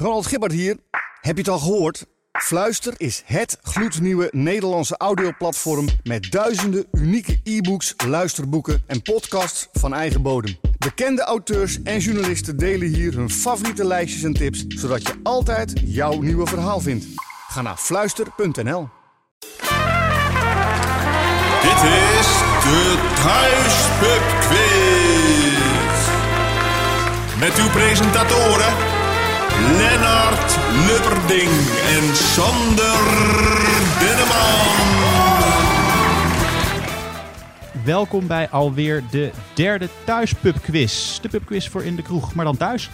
Ronald Gibbard hier. Heb je het al gehoord? Fluister is het gloednieuwe Nederlandse audioplatform met duizenden unieke e-books, luisterboeken en podcasts van eigen bodem. Bekende auteurs en journalisten delen hier hun favoriete lijstjes en tips, zodat je altijd jouw nieuwe verhaal vindt. Ga naar fluister.nl. Dit is de Thuispub Quiz. Met uw presentatoren Lennart Lubberding en Sander Denneman. Welkom bij alweer de derde thuispubquiz. De pubquiz voor in de kroeg, maar dan thuis.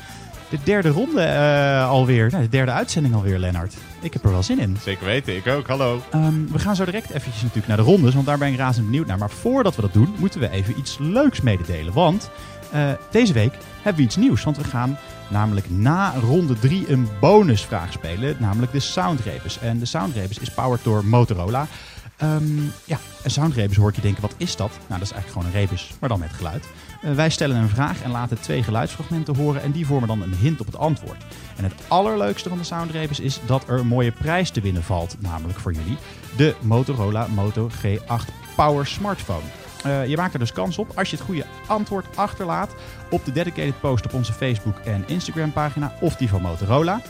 De derde ronde eh, alweer. Nou, de derde uitzending alweer, Lennart. Ik heb er wel zin in. Zeker weten, ik ook. Hallo. Ehm, we gaan zo direct eventjes natuurlijk naar de rondes, want daar ben ik razend benieuwd naar. Maar voordat we dat doen, moeten we even iets leuks mededelen. Want eh, deze week hebben we iets nieuws. Want we gaan namelijk na ronde 3 een bonusvraag spelen. Namelijk de Sound Rebus. En de Sound Rebus is powered door Motorola. Ehm, ja, een Sound Rebus hoort je denken, wat is dat? Nou, dat is eigenlijk gewoon een rebus, maar dan met geluid. Eh, wij stellen een vraag en laten twee geluidsfragmenten horen en die vormen dan een hint op het antwoord. En het allerleukste van de Sound Rebus is dat er een mooie prijs te winnen valt, namelijk voor jullie. De Motorola Moto G8 Power Smartphone. Uh, je maakt er dus kans op als je het goede antwoord achterlaat op de dedicated post op onze Facebook en Instagram pagina of die van Motorola.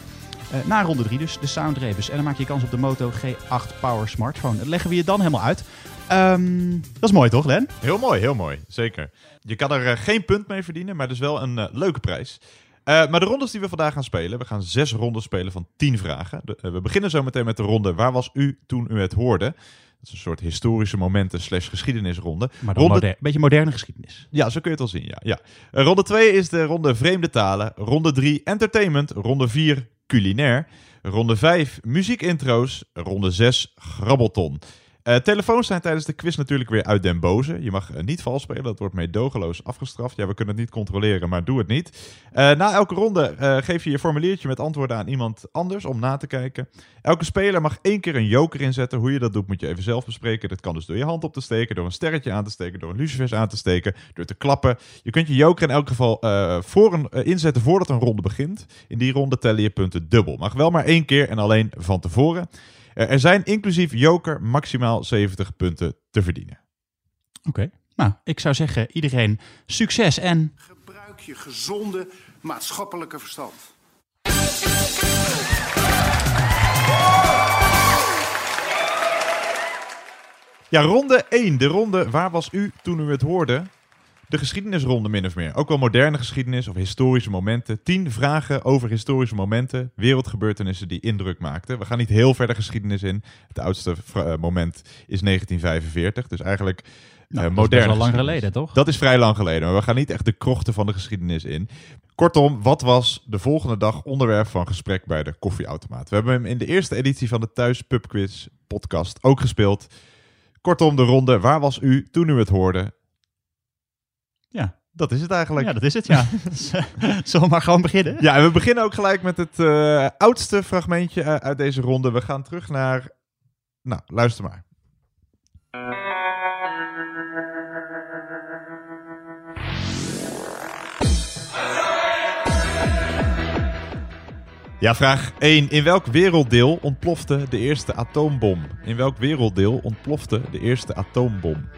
Uh, na ronde 3 dus, de Sound Rebus. En dan maak je kans op de Moto G8 Power Smartphone. Dat leggen we je dan helemaal uit. Um, dat is mooi toch, Len? Heel mooi, heel mooi. Zeker. Je kan er uh, geen punt mee verdienen, maar dus wel een leuke prijs. Maar de rondes die we vandaag gaan spelen, we gaan zes rondes spelen van tien vragen. We beginnen zo meteen met de ronde Waar was u toen u het hoorde? Is een soort historische momenten slash geschiedenisronde. Maar dan ronde... moder beetje moderne geschiedenis. Ja, zo kun je het al zien, ja. ja. Uh, ronde 2 is de ronde vreemde talen. Ronde 3 entertainment. Ronde 4 culinair. Ronde 5 muziekintro's. Ronde 6 grabbelton. Uh, telefoons zijn tijdens de quiz natuurlijk weer uit den boze. Je mag uh, niet vals spelen, dat wordt meedogenloos afgestraft. Ja, we kunnen het niet controleren, maar doe het niet. Uh, na elke ronde geef je je formuliertje met antwoorden aan iemand anders om na te kijken. Elke speler mag één keer een joker inzetten. Hoe je dat doet moet je even zelf bespreken. Dat kan dus door je hand op te steken, door een sterretje aan te steken, door een lucifers aan te steken, door te klappen. Je kunt je joker in elk geval voor een, inzetten voordat een ronde begint. In die ronde tellen je punten dubbel. Mag wel maar één keer en alleen van tevoren. Er zijn inclusief joker maximaal 70 punten te verdienen. Oké, okay. nou, ik zou zeggen iedereen succes en... Gebruik je gezonde maatschappelijke verstand. Ja, ronde 1. De ronde Waar was u toen u het hoorde? De geschiedenisronde min of meer. Ook wel moderne geschiedenis of historische momenten. Tien vragen over historische momenten, wereldgebeurtenissen die indruk maakten. We gaan niet heel ver de geschiedenis in. Het oudste moment is 1945, dus eigenlijk nou, uh, moderne. Dat is al lang geleden, toch? Dat is vrij lang geleden, maar we gaan niet echt de krochten van de geschiedenis in. Kortom, wat was de volgende dag onderwerp van gesprek bij de koffieautomaat? We hebben hem in de eerste editie van de Thuis Pub Quiz podcast ook gespeeld. Kortom, de ronde Waar was u toen u het hoorde? Ja, dat is het eigenlijk. Ja, dat is het, ja. Zullen we maar gewoon beginnen? Ja, en we beginnen ook gelijk met het uh, oudste fragmentje uh, uit deze ronde. We gaan terug naar... Nou, luister maar. Ja, vraag 1. In welk werelddeel ontplofte de eerste atoombom? In welk werelddeel ontplofte de eerste atoombom?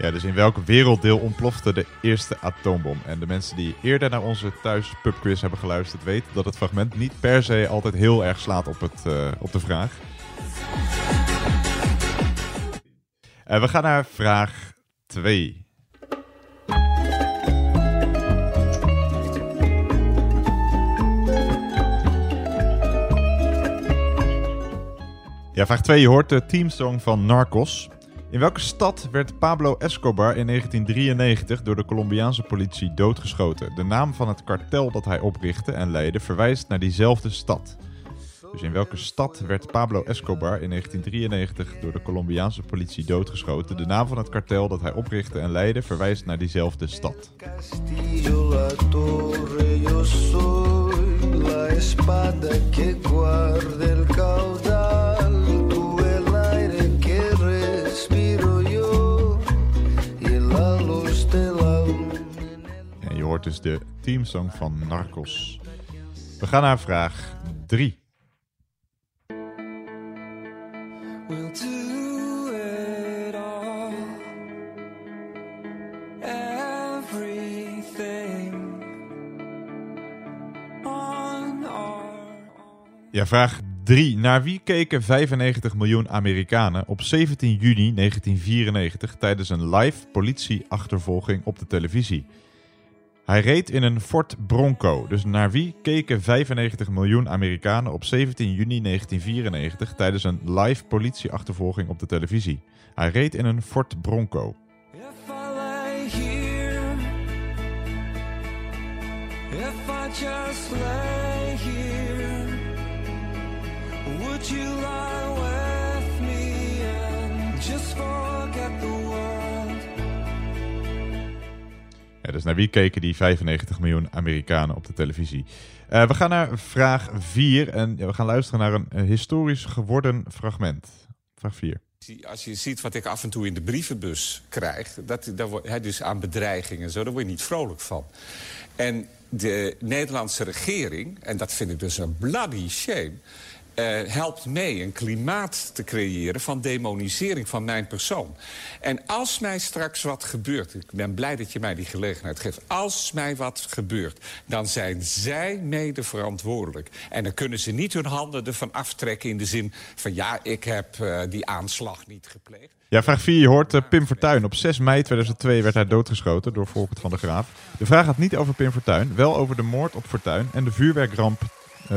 Ja, dus in welk werelddeel ontplofte de eerste atoombom? En de mensen die eerder naar onze thuis pubquiz hebben geluisterd weten dat het fragment niet per se altijd heel erg slaat op, het, uh, op de vraag. Uh, we gaan naar vraag 2. Ja, vraag 2. Je hoort de teamsong van Narcos. In welke stad werd Pablo Escobar in 1993 door de Colombiaanse politie doodgeschoten? De naam van het kartel dat hij oprichtte en leidde verwijst naar diezelfde stad. Dus in welke stad werd Pablo Escobar in 1993 door de Colombiaanse politie doodgeschoten? De naam van het kartel dat hij oprichtte en leidde verwijst naar diezelfde stad. espada. Dus de teamsong van Narcos. We gaan naar vraag 3. We'll do it all. Everything on our Ja, vraag 3. Naar wie keken 95 miljoen Amerikanen op 17 juni 1994 tijdens een live politieachtervolging op de televisie? Hij reed in een Ford Bronco. Dus naar wie keken 95 miljoen Amerikanen op 17 juni 1994 tijdens een live politieachtervolging op de televisie? Hij reed in een Ford Bronco. Dus naar wie keken die 95 miljoen Amerikanen op de televisie? Eh, we gaan naar vraag 4 en we gaan luisteren naar een historisch geworden fragment. Vraag 4. Als je ziet wat ik af en toe in de brievenbus krijg, dat, daar dus aan bedreigingen en zo, daar word je niet vrolijk van. En de Nederlandse regering, en dat vind ik dus een bloody shame, eh, helpt mee een klimaat te creëren van demonisering van mijn persoon. En als mij straks wat gebeurt, ik ben blij dat je mij die gelegenheid geeft, als mij wat gebeurt, dan zijn zij mede verantwoordelijk. En dan kunnen ze niet hun handen ervan aftrekken in de zin van ja, ik heb eh, die aanslag niet gepleegd. Ja, vraag 4. Je hoort eh, Pim Fortuyn. Op 6 mei 2002 werd hij doodgeschoten door Volkert van der Graaf. De vraag gaat niet over Pim Fortuyn, wel over de moord op Fortuyn en de vuurwerkramp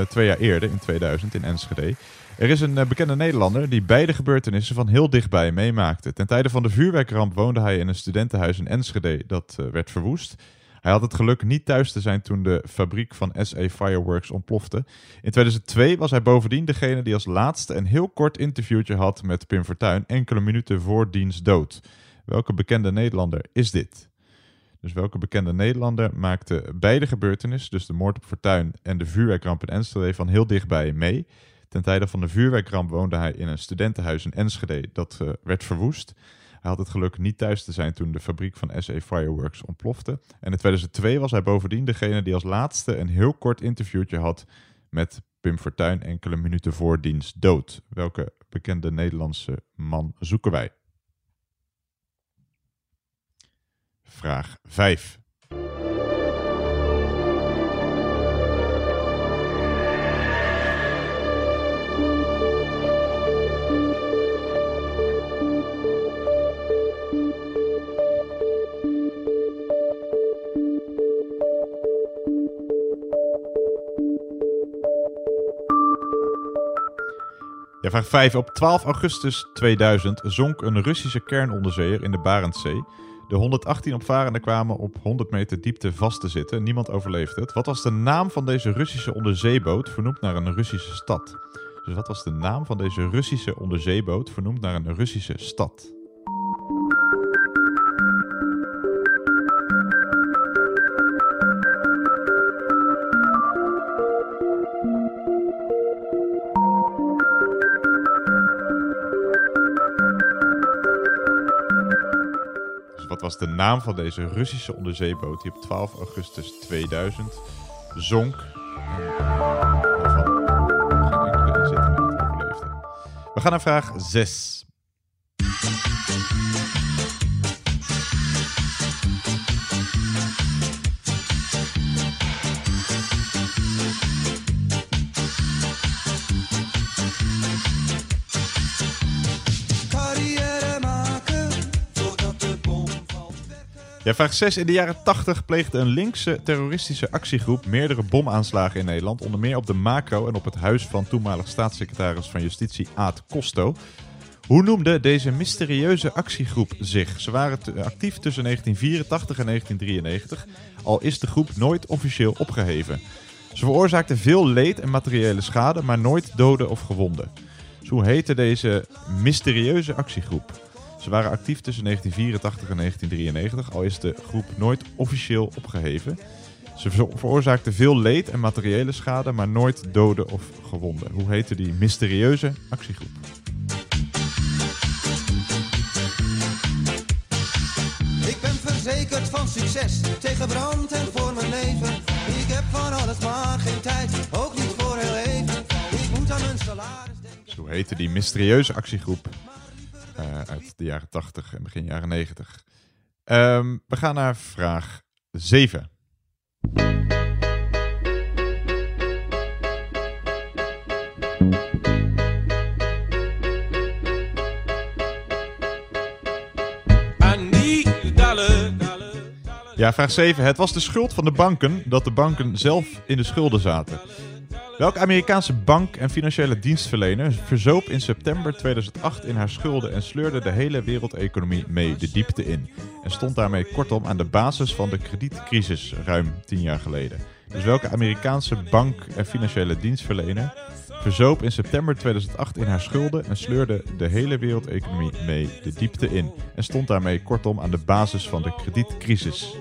twee jaar eerder, in 2000, in Enschede. Er is een eh, bekende Nederlander die beide gebeurtenissen van heel dichtbij meemaakte. Ten tijde van de vuurwerkramp woonde hij in een studentenhuis in Enschede dat eh, werd verwoest. Hij had het geluk niet thuis te zijn toen de fabriek van SA Fireworks ontplofte. In 2002 was hij bovendien degene die als laatste een heel kort interviewtje had met Pim Fortuyn enkele minuten voor diens dood. Welke bekende Nederlander is dit? Dus welke bekende Nederlander maakte beide gebeurtenissen, dus de moord op Fortuyn en de vuurwerkramp in Enschede, van heel dichtbij mee? Ten tijde van de vuurwerkramp woonde hij in een studentenhuis in Enschede dat eh, werd verwoest. Hij had het geluk niet thuis te zijn toen de fabriek van SA Fireworks ontplofte. En in 2002 was hij bovendien degene die als laatste een heel kort interviewtje had met Pim Fortuyn enkele minuten voor diens dood. Welke bekende Nederlandse man zoeken wij? Vraag 5. Ja, vraag 5. Op 12 augustus 2000 zonk een Russische kernonderzeeër in de Barentszee. De 118 opvarenden kwamen op 100 meter diepte vast te zitten. Niemand overleefde het. Wat was de naam van deze Russische onderzeeboot vernoemd naar een Russische stad? Dus wat was de naam van deze Russische onderzeeboot vernoemd naar een Russische stad? Was de naam van deze Russische onderzeeboot die op 12 augustus 2000 zonk? We gaan naar vraag 6. Ja, vraag 6. In de jaren 80 pleegde een linkse terroristische actiegroep meerdere bomaanslagen in Nederland. Onder meer op de Macro en op het huis van toenmalig staatssecretaris van Justitie Aad Costo. Hoe noemde deze mysterieuze actiegroep zich? Ze waren actief tussen 1984 en 1993, al is de groep nooit officieel opgeheven. Ze veroorzaakten veel leed en materiële schade, maar nooit doden of gewonden. Dus hoe heette deze mysterieuze actiegroep? Ze waren actief tussen 1984 en 1993, al is de groep nooit officieel opgeheven. Ze ver- veroorzaakten veel leed en materiële schade, maar nooit doden of gewonden. Hoe heette die mysterieuze actiegroep? Ik ben verzekerd van van succes, tegen brand en voor mijn leven. Ik heb van alles maar geen tijd, ook niet voor heel even. Ik moet aan mijn salaris denken. Zo heette die mysterieuze actiegroep eh, uit de jaren 80 en begin jaren 90. Ehm, we gaan naar vraag 7. I need a dollar, dollar, dollar. Ja, vraag 7. Het was de schuld van de banken dat de banken zelf in de schulden zaten. Welke Amerikaanse bank en financiële dienstverlener verzoop in september 2008 in haar schulden en sleurde de hele wereldeconomie mee de diepte in? En stond daarmee kortom aan de basis van de kredietcrisis ruim 10 jaar geleden. Dus welke Amerikaanse bank en financiële dienstverlener verzoop in september 2008 in haar schulden en sleurde de hele wereldeconomie mee de diepte in? En stond daarmee kortom aan de basis van de kredietcrisis?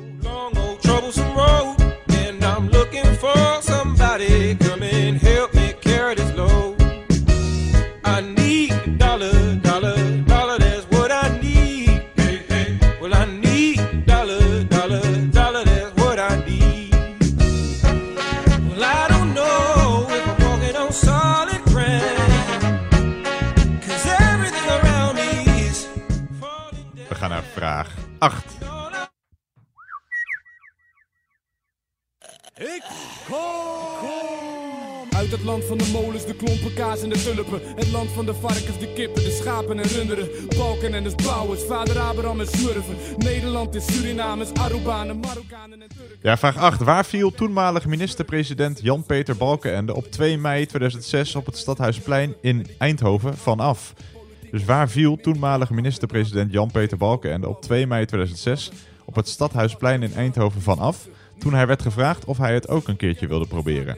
Vraag 8. Uit het land van de molens, de klompen kaas en de tulpen. Het land van de varkens, de kippen, de schapen en runderen. Balken en de bouwers, vader Abraham en Smurfen. Nederland is Surinamers, Arubanen, Marokkanen en Turken. Ja, vraag 8. Waar viel toenmalig minister-president Jan-Peter Balkenende op 2 mei 2006 op het Stadhuisplein in Eindhoven vanaf? Dus waar viel toenmalig minister-president Jan-Peter Balkenende op 2 mei 2006 op het Stadhuisplein in Eindhoven vanaf toen hij werd gevraagd of hij het ook een keertje wilde proberen?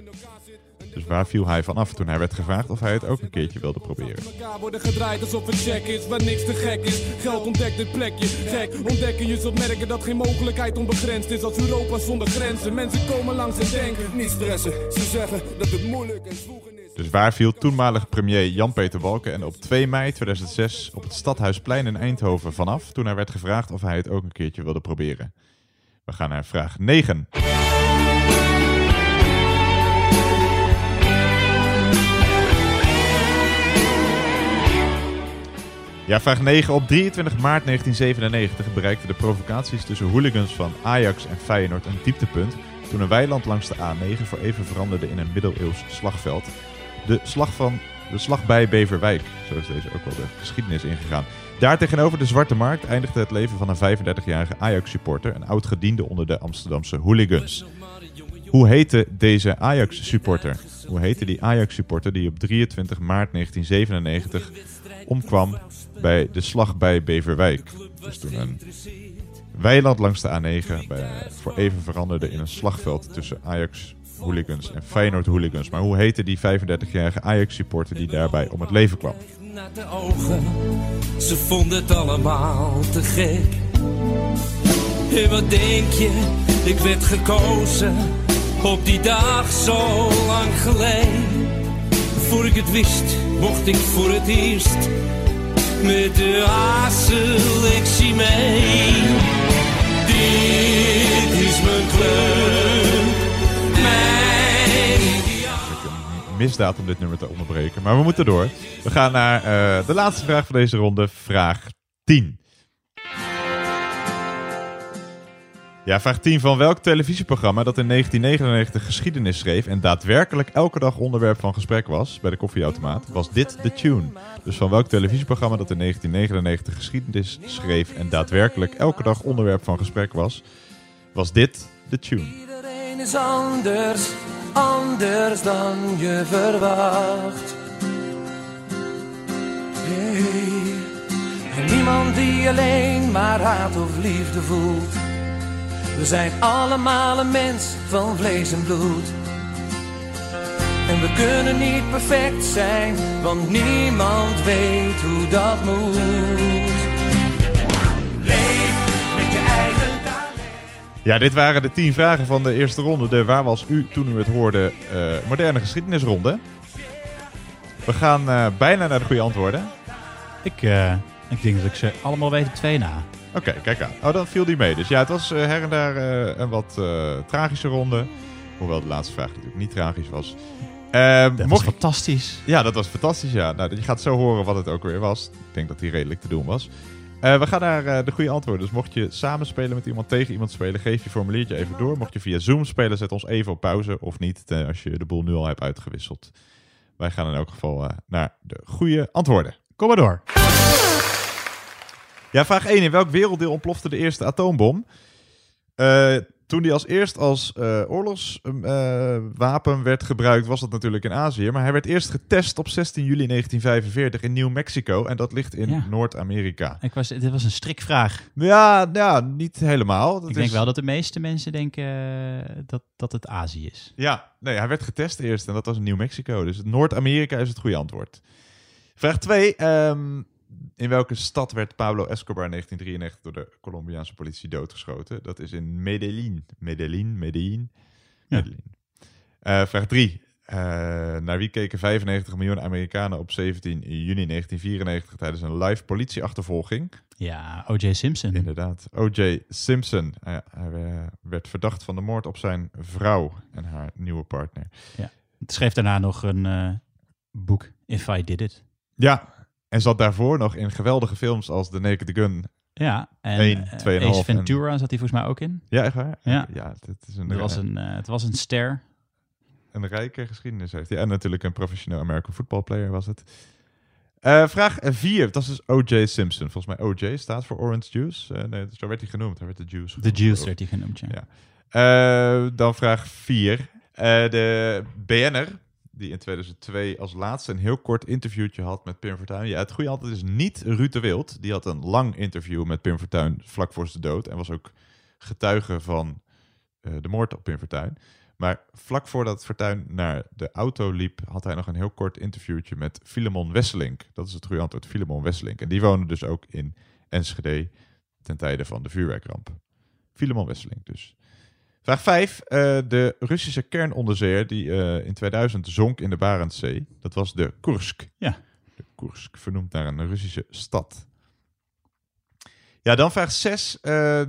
Dus waar viel hij vanaf toen hij werd gevraagd of hij het ook een keertje wilde proberen? Elkaar worden gedraaid alsof het check is, waar niks te gek is. Geld ontdekt dit plekje, gek. Ontdekken je zult merken dat geen mogelijkheid onbegrensd is als Europa zonder grenzen. Mensen komen langs en denken, niet stressen. Ze zeggen dat het moeilijk en zwoegen. Dus waar viel toenmalig premier Jan-Peter Balkenende op 2 mei 2006 op het Stadhuisplein in Eindhoven vanaf toen hij werd gevraagd of hij het ook een keertje wilde proberen? We gaan naar vraag 9. Ja, vraag 9. Op 23 maart 1997 bereikten de provocaties tussen hooligans van Ajax en Feyenoord een dieptepunt toen een weiland langs de A9 voor even veranderde in een middeleeuws slagveld. De slag, van, de slag bij Beverwijk, zo is deze ook wel de geschiedenis ingegaan. Daar tegenover de Zwarte Markt eindigde het leven van een 35-jarige Ajax-supporter, een oud-gediende onder de Amsterdamse hooligans. Hoe heette deze Ajax-supporter? Hoe heette die Ajax-supporter die op 23 maart 1997 omkwam bij de slag bij Beverwijk? Dus toen een weiland langs de A9 bij, voor even veranderde in een slagveld tussen Ajax hooligans en Feyenoord hooligans. Maar hoe heette die 35-jarige Ajax-supporter die daarbij om het leven kwam? Ze vonden het allemaal te gek. En wat denk je, ik werd gekozen op die dag zo lang geleden. Voor ik het wist, mocht ik voor het eerst met de A-selectie mee. Dit is mijn club, mijn misdaad om dit nummer te onderbreken. Maar we moeten door. We gaan naar eh, de laatste vraag van deze ronde. Vraag 10. Ja, vraag 10. Van welk televisieprogramma dat in 1999 geschiedenis schreef en daadwerkelijk elke dag onderwerp van gesprek was bij de koffieautomaat, was dit de tune. Dus van welk televisieprogramma dat in 1999 geschiedenis schreef en daadwerkelijk elke dag onderwerp van gesprek was, was dit de tune. Iedereen is anders, anders dan je verwacht. Hey. En niemand die alleen maar haat of liefde voelt. We zijn allemaal een mens van vlees en bloed. En we kunnen niet perfect zijn, want niemand weet hoe dat moet. Ja, dit waren de 10 vragen van de eerste ronde. De Waar was u toen u het hoorde eh, moderne geschiedenisronde. We gaan eh, bijna naar de goede antwoorden. Ik, eh, ik denk dat ik ze allemaal weet op twee na. Oké, kijk aan. Oh, dan viel die mee. Dus ja, het was her en daar een wat tragische ronde. Hoewel de laatste vraag natuurlijk niet tragisch was. Dat was fantastisch. Ja, dat was fantastisch, ja. Nou, je gaat zo horen wat het ook weer was. Ik denk dat die redelijk te doen was. Eh, we gaan naar eh, de goede antwoorden. Dus mocht je samen spelen met iemand, tegen iemand spelen, geef je formuliertje even door. Mocht je via Zoom spelen, zet ons even op pauze. Of niet, als je de boel nu al hebt uitgewisseld. Wij gaan in elk geval eh, naar de goede antwoorden. Kom maar door. Ja, vraag 1. In welk werelddeel ontplofte de eerste atoombom? Eh, toen die als eerst als eh, oorlogswapen werd gebruikt, was dat natuurlijk in Azië. Maar hij werd eerst getest op 16 juli 1945 in New Mexico. En dat ligt in Ja. Noord-Amerika. Ik was, dit was een strikvraag. Ja, ja, niet helemaal. Dat ik denk is- wel dat de meeste mensen denken eh, dat, dat het Azië is. Ja, nee, hij werd getest eerst en dat was in New Mexico. Dus Noord-Amerika is het goede antwoord. Vraag 2. In welke stad werd Pablo Escobar in 1993 door de Colombiaanse politie doodgeschoten? Dat is in Medellin. Medellin, Medellin. Ja. Medellin. Eh, vraag 3. naar wie keken 95 miljoen Amerikanen op 17 juni 1994 tijdens een live politieachtervolging? Ja, O.J. Simpson. Inderdaad. O.J. Simpson. Eh, hij eh, werd verdacht van de moord op zijn vrouw en haar nieuwe partner. Het schreef daarna nog een eh, boek, If I Did It. Ja, en zat daarvoor nog in geweldige films als The Naked Gun. Ja, en Eén, eh, tweeënhalf Ace en- Ventura zat hij volgens mij ook in. Ja, echt waar? Ja. ja het, is een, Het was een, eh, het was een ster. een rijke geschiedenis heeft hij. En natuurlijk een professioneel American football player was het. Eh, vraag 4. Dat is dus O.J. Simpson. Volgens mij O.J. staat voor Orange Juice. Eh, nee, zo werd hij genoemd. Hij werd de Juice. De genoemd. Juice werd hij genoemd, ja. Ja. Dan vraag 4. de BN'er, die in 2002 als laatste een heel kort interviewtje had met Pim Fortuyn. Ja, het goede antwoord is niet Ruud de Wild. Die had een lang interview met Pim Fortuyn vlak voor zijn dood. En was ook getuige van eh, de moord op Pim Fortuyn. Maar vlak voordat Fortuyn naar de auto liep, had hij nog een heel kort interviewtje met Filemon Wesselink. Dat is het goede antwoord, Filemon Wesselink. En die woonde dus ook in Enschede ten tijde van de vuurwerkramp. Filemon Wesselink dus. Vraag 5. de Russische kernonderzeeër die eh, in 2000 zonk in de Barentszee. Dat was de Kursk. Ja. De Kursk, vernoemd naar een Russische stad. Ja, dan vraag 6.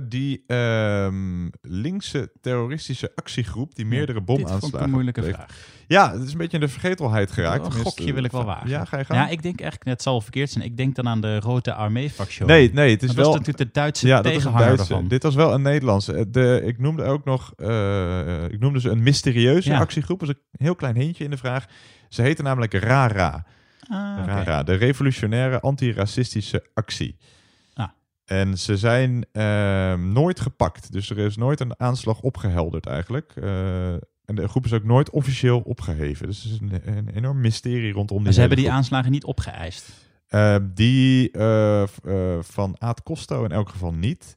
die ehm, linkse terroristische actiegroep die meerdere Dit vond ik bomaanslagen... een moeilijke vraag. Ja, het is een beetje in de vergetelheid geraakt. Een gokje wil ik wel wagen. Ja, ga je gaan? Ja, ik denk echt, het zal verkeerd zijn. Ik denk dan aan de Rote Armee-factie. Nee, nee, het is dat wel... was natuurlijk de Duitse Ja, dat is tegenhanger daarvan. Dit was wel een Nederlandse. Eh, De, ik noemde ook nog, eh, ik noemde ze een mysterieuze Ja. actiegroep. Dat is een heel klein hintje in de vraag. Ze heette namelijk RARA. Ah. RARA, de Revolutionaire Antiracistische Actie. En ze zijn ehm, nooit gepakt. Dus er is nooit een aanslag opgehelderd eigenlijk. Eh, en de groep is ook nooit officieel opgeheven. Dus het is een, een enorm mysterie rondom die Maar ze hebben die aanslagen niet opgeëist. Eh, die eh, eh, van Aad Costo in elk geval niet.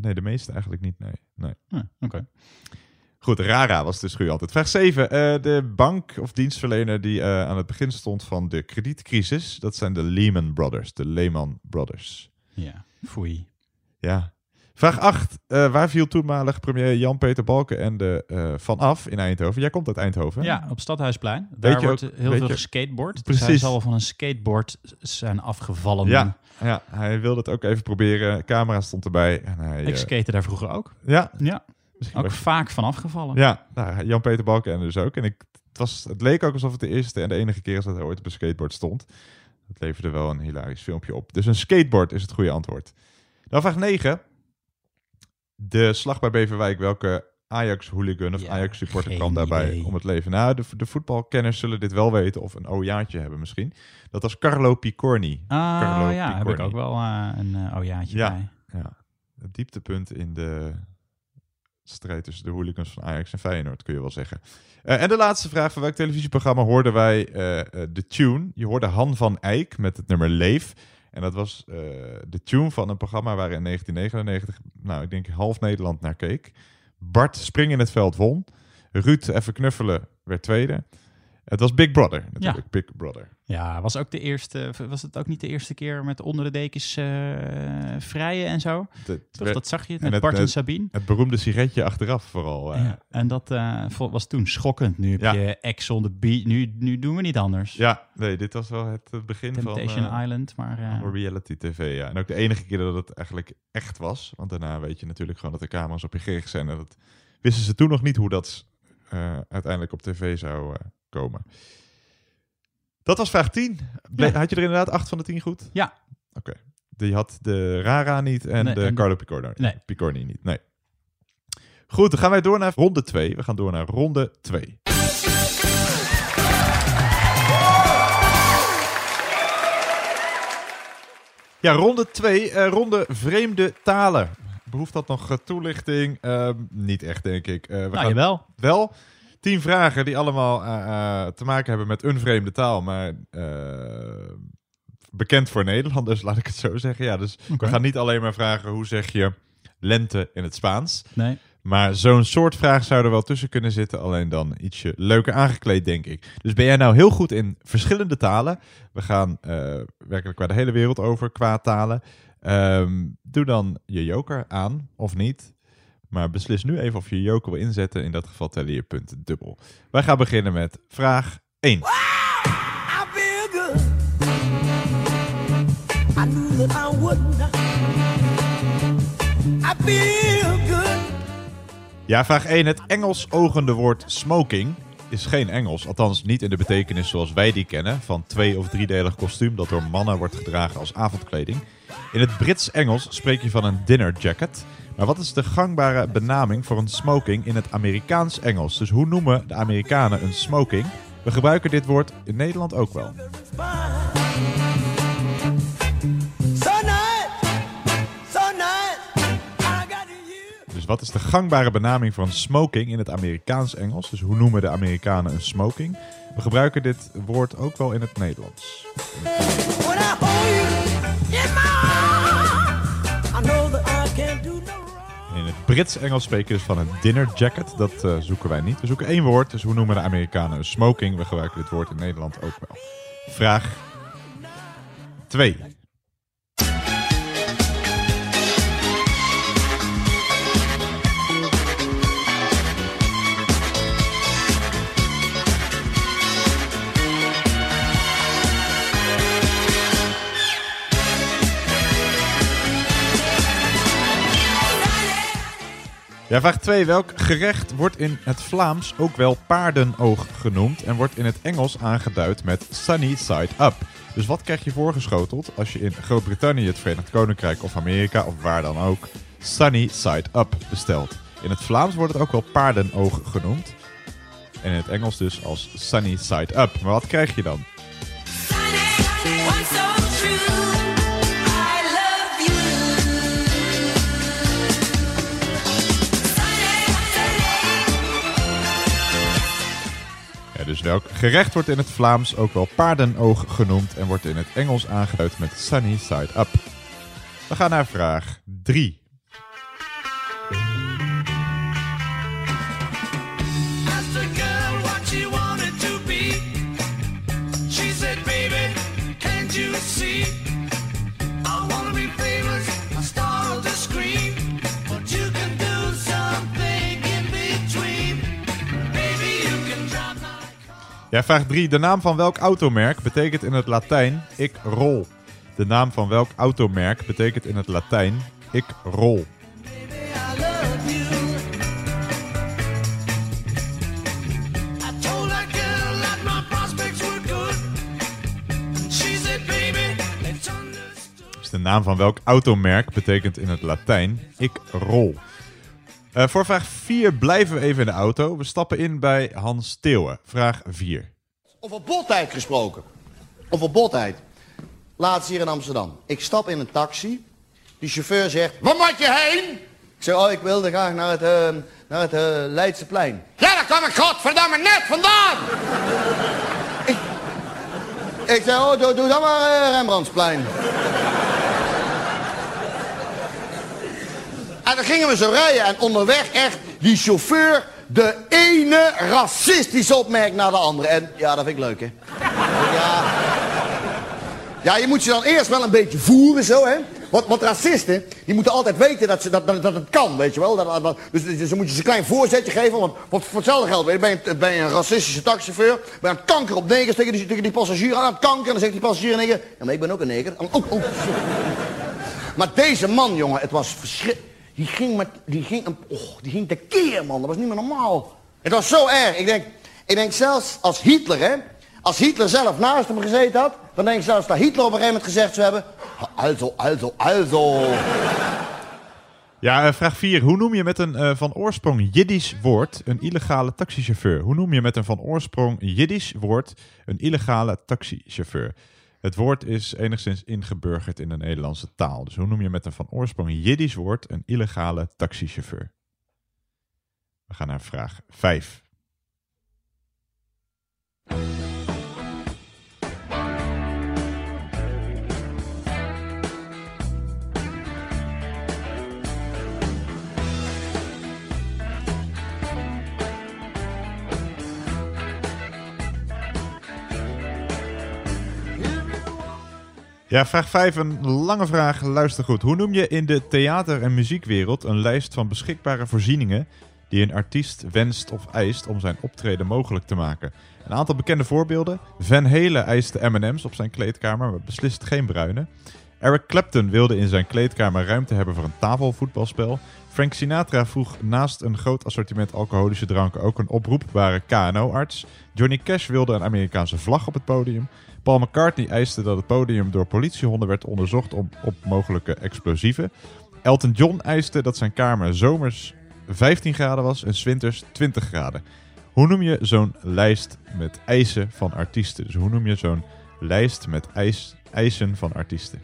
Nee, de meeste eigenlijk niet. Nee. nee. Ah, Oké. Goed, Rara was dus goede altijd. Vraag 7. Eh, de bank of dienstverlener die aan het begin stond van de kredietcrisis. Dat zijn de Lehman Brothers. De Lehman Brothers. Ja, foei. Ja. Vraag 8. waar viel toenmalig premier Jan-Peter Balkenende eh van af in Eindhoven? Jij komt uit Eindhoven. hè? Ja, op Stadhuisplein. Daar Weet wordt ook- heel veel je- geskateboard. Dus hij Precies. zal van een skateboard zijn afgevallen. Ja, ja, hij wilde het ook even proberen. Camera stond erbij. En hij, Ik eh, skate daar vroeger ook. ja, Ja, misschien ook vaak van afgevallen. Ja, nou, Jan-Peter Balkenende dus ook. En ik, het, was, het leek ook alsof het de eerste en de enige keer is dat hij ooit op een skateboard stond. Dat leverde wel een hilarisch filmpje op. Dus een skateboard is het goede antwoord. Dan vraag 9. De slag bij Beverwijk. Welke Ajax-hooligan of Ja, Ajax-supporter kwam daarbij idee. om het leven? Nou, de, de voetbalkenners zullen dit wel weten of een ojaatje hebben misschien. Dat was Carlo Picorni. Ah, Carlo ja, heb ik ook wel eh, een uh, ojaatje Ja. bij. Ja, het dieptepunt in de strijd tussen de hooligans van Ajax en Feyenoord, kun je wel zeggen. Eh, en de laatste vraag, van welk televisieprogramma hoorden wij eh, eh, de tune? Je hoorde Han van Eyck met het nummer Leef. En dat was de tune van een programma waar in 1999, nou ik denk half Nederland naar keek. Bart Spring in het veld won. Ruud even knuffelen werd tweede. Het was Big Brother, natuurlijk. Big Brother. Ja, was, ook de eerste, was het ook niet de eerste keer met onder de dekens eh, vrijen en zo? De- Toch, dat zag je met het- Bart en Sabine. Het beroemde sigaretje achteraf vooral. eh. Ja, en dat eh, was toen schokkend. Nu heb Ja. je Ex on the. Nu, nu doen we niet anders. Ja, nee, dit was wel het begin Temptation van... eh, Island, maar... reality tv, ja. En ook de enige keer dat het eigenlijk echt was. Want daarna weet je natuurlijk gewoon dat de camera's op je gericht zijn. En dat wisten ze toen nog niet hoe dat uiteindelijk op tv zou komen. Dat was vraag 10. Ble- Ja. Had je er inderdaad 8 van de 10 goed? Ja. Oké. Die had de Rara niet en Nee, de en Carlo Picorno, Nee. Picorni niet. Nee. Goed, dan gaan wij door naar ronde 2. We gaan door naar ronde 2. Ja, ronde 2. eh ronde vreemde talen. Behoeft dat nog eh, toelichting? Ehm, niet echt, denk ik. Eh, we nou, jawel. wel tien vragen die allemaal eh, eh, te maken hebben met een vreemde taal, maar eh, bekend voor Nederlanders, laat ik het zo zeggen. Ja, dus we gaan niet alleen maar vragen hoe zeg je lente in het Spaans. Nee. Maar zo'n soort vraag zou er wel tussen kunnen zitten, alleen dan ietsje leuker aangekleed, denk ik. Dus ben jij nou heel goed in verschillende talen? We gaan werkelijk qua de hele wereld over qua talen. Ehm, doe dan je joker aan, of niet. Maar beslis nu even of je je joker wil inzetten. In dat geval tellen je punten dubbel. Wij gaan beginnen met vraag 1. I feel good. I knew that I wouldn't. I feel good. Ja, vraag 1. Het Engels ogende woord smoking is geen Engels. Althans niet in de betekenis zoals wij die kennen. Van twee- of driedelig kostuum dat door mannen wordt gedragen als avondkleding. In het Brits-Engels spreek je van een dinner jacket. Maar wat is de gangbare benaming voor een smoking in het Amerikaans-Engels? Dus hoe noemen de Amerikanen een smoking? We gebruiken dit woord in Nederland ook wel. Dus wat is de gangbare benaming voor een smoking in het Amerikaans-Engels? Dus hoe noemen de Amerikanen een smoking? We gebruiken dit woord ook wel in het Nederlands. Het Brits-Engels spreken van een dinner jacket. Dat eh, zoeken wij niet. We zoeken één woord. Dus hoe noemen de Amerikanen smoking? We gebruiken dit woord in Nederland ook wel. Vraag 2. Ja, vraag 2. Welk gerecht wordt in het Vlaams ook wel paardenoog genoemd en wordt in het Engels aangeduid met sunny side up? Dus wat krijg je voorgeschoteld als je in Groot-Brittannië, het Verenigd Koninkrijk of Amerika of waar dan ook sunny side up bestelt? In het Vlaams wordt het ook wel paardenoog genoemd. En in het Engels dus als sunny side up. Maar wat krijg je dan? Dus welk gerecht wordt in het Vlaams ook wel paardenoog genoemd en wordt in het Engels aangeduid met sunny side up? We gaan naar vraag 3. Ja, vraag 3. De naam van welk automerk betekent in het Latijn ik rol? De naam van welk automerk betekent in het Latijn ik rol? Dus de naam van welk automerk betekent in het Latijn ik rol? Eh, voor vraag 4 blijven we even in de auto. We stappen in bij Hans Theeuwen. Vraag 4. Over bottijd gesproken. Over bottijd. Laatst hier in Amsterdam. Ik stap in een taxi. Die chauffeur zegt, waar moet je heen? Ik zeg, oh, ik wilde graag naar het, eh, naar het eh, Leidseplein. Ja, daar kwam ik godverdamme net vandaan! ik, ik zeg, oh, doe, doe dan maar Rembrandtsplein. En dan gingen we zo rijden en onderweg echt die chauffeur de ene racistische opmerking naar de andere. En ja, dat vind ik leuk, hè. Ja. Ja, je moet je dan eerst wel een beetje voeren, zo, hè. Want, want racisten, die moeten altijd weten dat, ze, dat, dat, dat het kan, weet je wel. Dat, dat- dus, dus moet je ze een klein voorzetje geven. Want voor, voor hetzelfde geld, ben je, ben je een racistische taxichauffeur. Aan het kanker op negers tegen die, tegen die passagier aan het kanker. En dan zegt die passagier keer, ja, maar ik ben ook een neger. Oh, oh. Maar deze man, jongen, het was verschrikkelijk. Die ging, met, die, ging, een- oh, die ging tekeer, man. Dat was niet meer normaal. Het was zo erg. Ik denk, ik denk zelfs als Hitler, hè. Als Hitler zelf naast hem gezeten had, dan denk ik zelfs dat Hitler op een gegeven moment gezegd zou hebben... Also, also, also. Ja, eh, vraag 4. Hoe noem je met een eh, van oorsprong Jiddisch woord een illegale taxichauffeur? Hoe noem je met een van oorsprong Jiddisch woord een illegale taxichauffeur? Het woord is enigszins ingeburgerd in de Nederlandse taal. Dus hoe noem je met een van oorsprong Jiddisch woord een illegale taxichauffeur? We gaan naar vraag 5. Ja, vraag 5, een lange vraag. Luister goed. Hoe noem je in de theater- en muziekwereld een lijst van beschikbare voorzieningen die een artiest wenst of eist om zijn optreden mogelijk te maken? Een aantal bekende voorbeelden. Van Halen eiste M&M's op zijn kleedkamer, maar beslist geen bruine. Eric Clapton wilde in zijn kleedkamer ruimte hebben voor een tafelvoetbalspel. Frank Sinatra vroeg naast een groot assortiment alcoholische dranken ook een oproepbare KNO-arts. Johnny Cash wilde een Amerikaanse vlag op het podium. Paul McCartney eiste dat het podium door politiehonden werd onderzocht om, op mogelijke explosieven. Elton John eiste dat zijn kamer zomers 15 graden was en 's winters 20 graden. Hoe noem je zo'n lijst met eisen van artiesten? Dus hoe noem je zo'n lijst met eis, eisen van artiesten?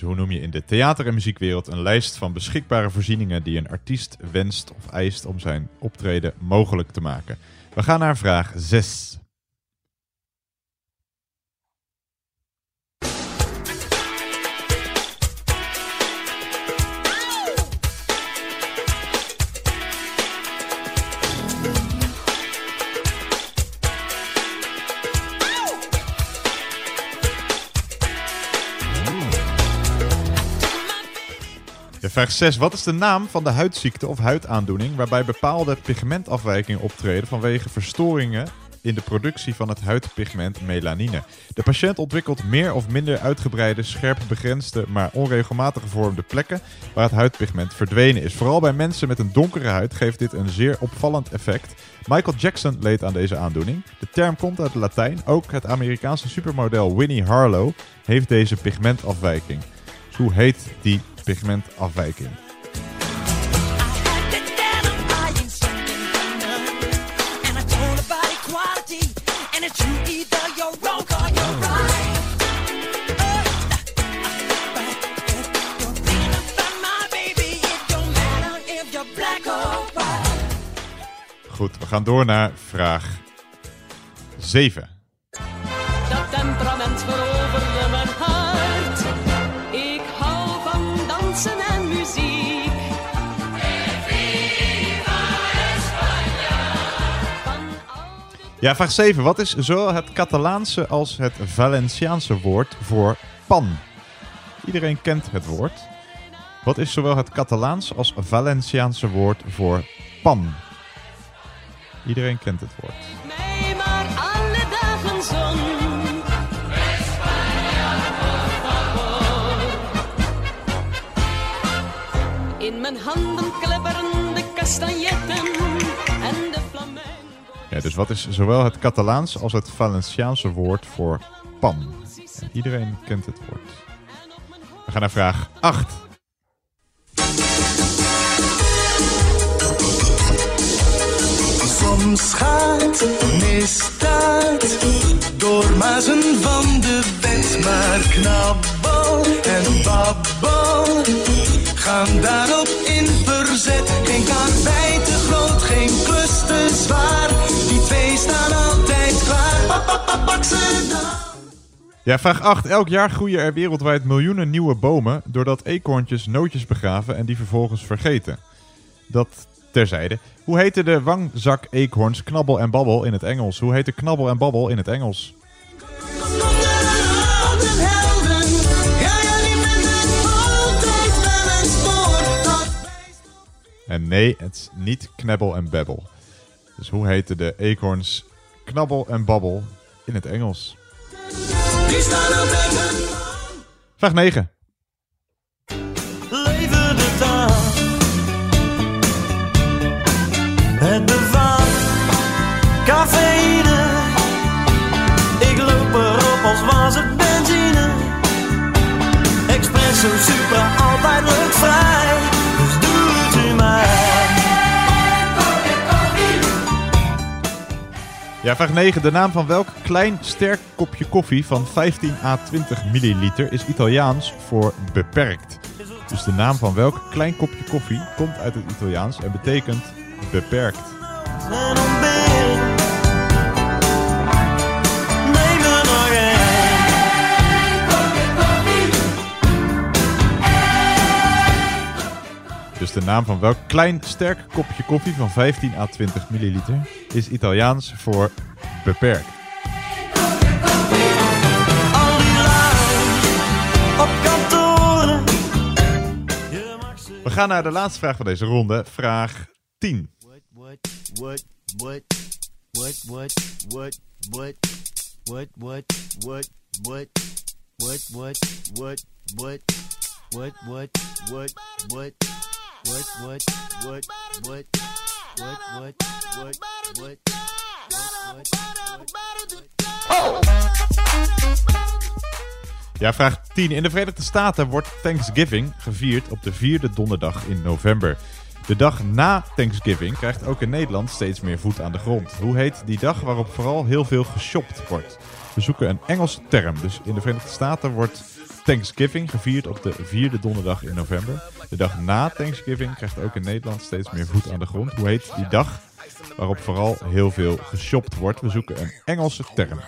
Hoe noem je in de theater- en muziekwereld een lijst van beschikbare voorzieningen die een artiest wenst of eist om zijn optreden mogelijk te maken? We gaan naar vraag 6. Vraag 6. Wat is de naam van de huidziekte of huidaandoening waarbij bepaalde pigmentafwijkingen optreden vanwege verstoringen in de productie van het huidpigment melanine? De patiënt ontwikkelt meer of minder uitgebreide, scherp begrensde, maar onregelmatig gevormde plekken waar het huidpigment verdwenen is. Vooral bij mensen met een donkere huid geeft dit een zeer opvallend effect. Michael Jackson leed aan deze aandoening. De term komt uit het Latijn. Ook het Amerikaanse supermodel Winnie Harlow heeft deze pigmentafwijking. Hoe heet die pigmentafwijking? Goed, we gaan door naar vraag 7. Ja, vraag 7. Wat is zowel het Catalaanse als het Valenciaanse woord voor pan? Iedereen kent het woord. Wat is zowel het Catalaans als Valenciaanse woord voor pan? Iedereen kent het woord. Dus wat is zowel het Catalaans als het Valenciaanse woord voor pan? En iedereen kent het woord. We gaan naar vraag 8. Soms gaat misdaad door mazen van de wet, maar knabbel en babbel gaan daarop in verzet. Geen karwei te groot, geen klus te zwaar, Ja, vraag 8. Elk jaar groeien er wereldwijd miljoenen nieuwe bomen doordat eekhoorntjes nootjes begraven en die vervolgens vergeten. Dat terzijde. Hoe heten de wangzak-eekhoorns knabbel en babbel in het Engels? Hoe heette knabbel en babbel in het Engels? En nee, het is niet knabbel en babbel. Dus hoe heten de eekhoorns knabbel en babbel in het Engels? Vraag 9. Leven de dag. Het bevat cafeïne. Ik loop erop als was het benzine. Espresso super, altijd lukt vrij. Ja, vraag 9. De naam van welk klein sterk kopje koffie van 15 à 20 milliliter is Italiaans voor beperkt? Dus de naam van welk klein kopje koffie komt uit het Italiaans en betekent beperkt. Dus de naam van welk klein sterk kopje koffie van 15 à 20 milliliter is Italiaans voor beperkt. We gaan naar de laatste vraag van deze ronde. Vraag 10. What, what, what, what, what, what, what, what, what, what, what, what, Ja, vraag 10. In de Verenigde Staten wordt Thanksgiving gevierd op de vierde donderdag in november. De dag na Thanksgiving krijgt ook in Nederland steeds meer voet aan de grond. Hoe heet die dag waarop vooral heel veel geshopt wordt? We zoeken een Engelse term. Dus in de Verenigde Staten wordt Thanksgiving gevierd op de vierde donderdag in november. De dag na Thanksgiving krijgt ook in Nederland steeds meer voet aan de grond. Hoe heet die dag waarop vooral heel veel geshopt wordt? We zoeken een Engelse term.